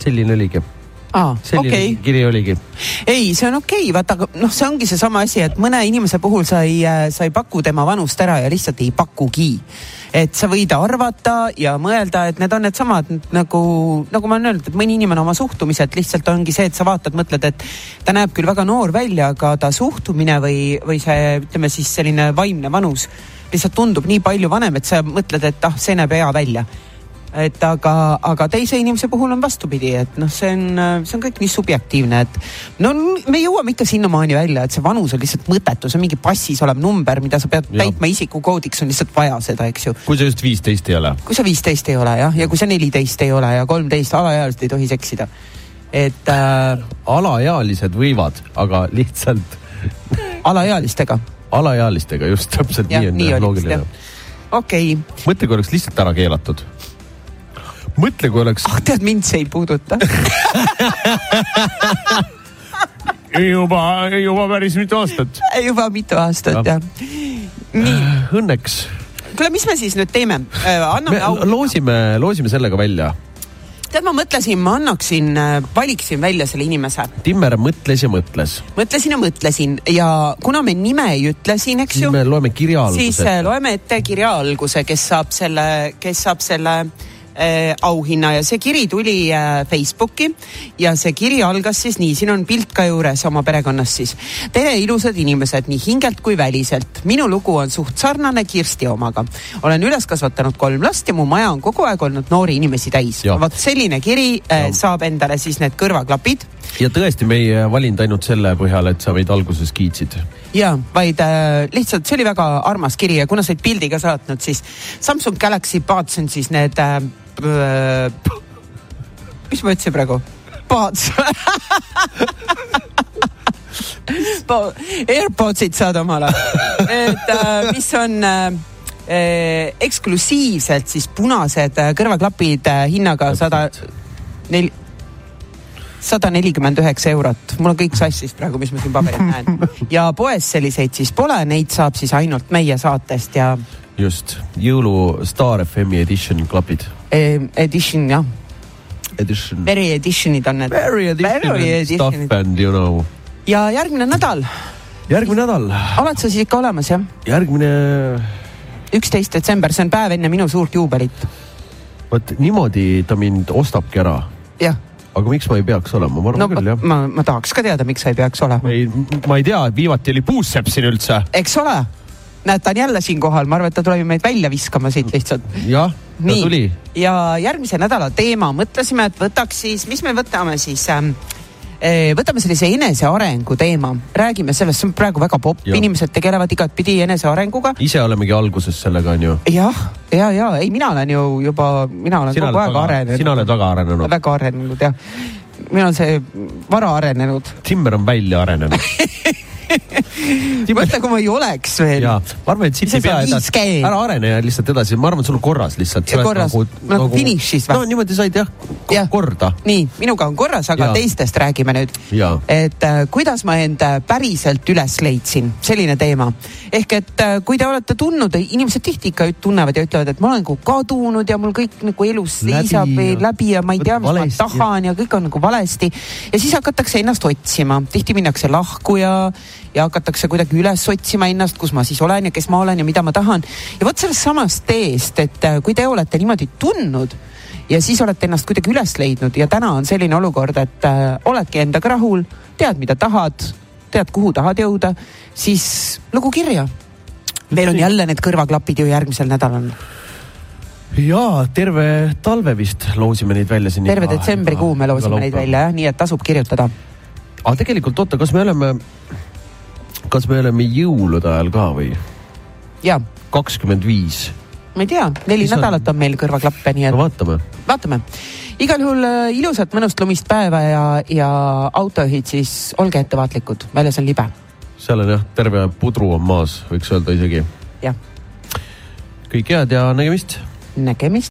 selline oligi aa, okei kiri oligi. ei, see on okei okay,, vaata, noh, see ongi seesama asi, et mõne inimese puhul sa ei, sa ei paku tema vanust ära ja lihtsalt ei pakugi. et sa võid arvata ja mõelda, et need on needsamad nagu, nagu ma olen öelnud, et mõni inimene oma suhtumiselt lihtsalt ongi see, et sa vaatad, mõtled, et ta näeb küll väga noor välja, aga ta suhtumine või, või see, ütleme siis selline vaimne vanus lihtsalt tundub nii palju vanem, et sa mõtled, et ah, see näeb hea välja et aga, aga teise inimese puhul on vastupidi, et noh, see on, see on kõik nii subjektiivne, et no me jõuame ikka sinnamaani välja, et see vanus on lihtsalt mõttetu, see on mingi passis olev number, mida sa pead Jah. täitma isikukoodiks, on lihtsalt vaja seda, eks ju. kui sa just viisteist ei ole kui sa viisteist ei ole jah, ja kui sa neliteist ei ole ja kolmteist, alaealised ei tohi seksida. et äh, alaealised võivad, aga lihtsalt <laughs> alaealistega, alaealistega just täpselt jah, nii on nii loogiline okei okay., mõtle, oleks lihtsalt ära keelatud. mõtle, kui oleks ah tead, mind see ei puuduta juba, juba päris mitu aastat. juba mitu aastat Jah. jah. nii, Õnneks kuule, mis me siis nüüd teeme äh,? anname me au. loosime, loosime sellega välja. tead, ma mõtlesin, ma annaksin, valiksin välja selle inimese. Timmer mõtles ja mõtles. mõtlesin ja mõtlesin ja kuna me nime ei ütle siin, eks siis ju, me loeme kirja siis alguse äh,. loeme ette kirja alguse, kes saab selle, kes saab selle äh, auhinna ja see kiri tuli äh, Facebooki ja see kiri algas siis nii, siin on pilt ka juures oma perekonnast siis. tere, ilusad inimesed nii hingelt kui väliselt. minu lugu on suht sarnane Kirsti omaga. olen üles kasvatanud kolm last ja mu maja on kogu aeg olnud noori inimesi täis vot selline kiri äh, saab endale siis need kõrvaklapid ja tõesti, me ei valinud ainult selle põhjal, et sa meid alguses kiitsid. ja vaid äh, lihtsalt see oli väga armas kiri ja kuna sa olid pildi ka saatnud, siis Samsung Galaxy Buds on siis need äh,. mis ma ütlesin praegu? Buds AirPodsid saad omale, et äh, mis on äh, äh, eksklusiivselt siis punased äh, kõrvaklapid äh, hinnaga sada neli, sada nelikümmend üheksa eurot, mul on kõik sassis praegu, mis ma siin paberil näen. <laughs> ja poes selliseid siis pole, neid saab siis ainult meie saatest ja just, jõulu Star FM-i edition klapid. eh, edition jah, Edition. very edition'id on need. Very edition Very and stuff edition'id. and you know. ja järgmine nädal, järgmine nädal, oled sa siis ikka olemas jah? järgmine, üksteist detsember, see on päev enne minu suurt juubelit. vot niimoodi ta mind ostabki ära. jah, aga miks ma ei peaks olema, ma no arvan küll jah. ma, ma tahaks ka teada, miks sa ei peaks olema. ei, ma ei tea, viimati oli puussepp siin üldse. eks ole, näed, ta on jälle siinkohal, ma arvan, et ta tuleb meid välja viskama siit lihtsalt. jah, ta Nii. tuli. ja järgmise nädala teema, mõtlesime, et võtaks siis, mis me võtame siis ähm, võtame sellise enesearengu teema, räägime sellest, see on praegu väga popp, inimesed tegelevad igatpidi enesearenguga. ise olemegi alguses sellega, onju. jah, ja, ja ei, mina olen ju juba, mina olen sina kogu aeg väga, arenenud. sina oled väga arenenud. väga arenenud jah. Meil on see vara arenenud. Timmer on välja arenenud. mõtle, kui ma ei oleks veel. ja ma arvan, et siit ei pea edasi, 5G. ära arene lihtsalt edasi, ma arvan, sul on korras lihtsalt. Ja korras. Nagu finišis või? no niimoodi said jah Jah. korda. nii, minuga on korras, aga Jaa. teistest räägime nüüd. Jaa. et äh, kuidas ma end äh, päriselt üles leidsin, selline teema. ehk et äh, kui te olete tundnud, inimesed tihti ikka tunnevad ja ütlevad, et ma olen nagu kadunud ja mul kõik nagu elus Läbi seisab ja- läbi ja ma ei tea, mis ma tahan ja kõik on nagu valesti. Ja siis hakatakse ennast otsima, tihti minnakse lahku ja, ja hakatakse kuidagi üles otsima ennast, kus ma siis olen ja kes ma olen ja mida ma tahan. ja vot sellest samast teest, et äh, kui te olete niimoodi tundnud ja siis olete ennast kuidagi üles leidnud ja täna on selline olukord, et äh, oledki endaga rahul, tead, mida tahad, tead, kuhu tahad jõuda, siis lugu kirja. meil on jälle need kõrvaklapid ju järgmisel nädalal, ja terve talve vist loosime neid välja siin. terve detsembrikuu me loosime neid välja jah, nii et tasub kirjutada. aga tegelikult oota, kas me oleme, kas me oleme jõulude ajal ka või? ja kakskümmend viis, ma ei tea, neli Mis on- nädalat on meil kõrvaklappe, nii et no vaatame. vaatame. igal juhul äh, ilusat mõnust lumist päeva ja, ja autojuhid siis olge ettevaatlikud, väljas on libe, seal on jah, terve pudru on maas, võiks öelda isegi. jah, kõike head ja nägemist nägemist.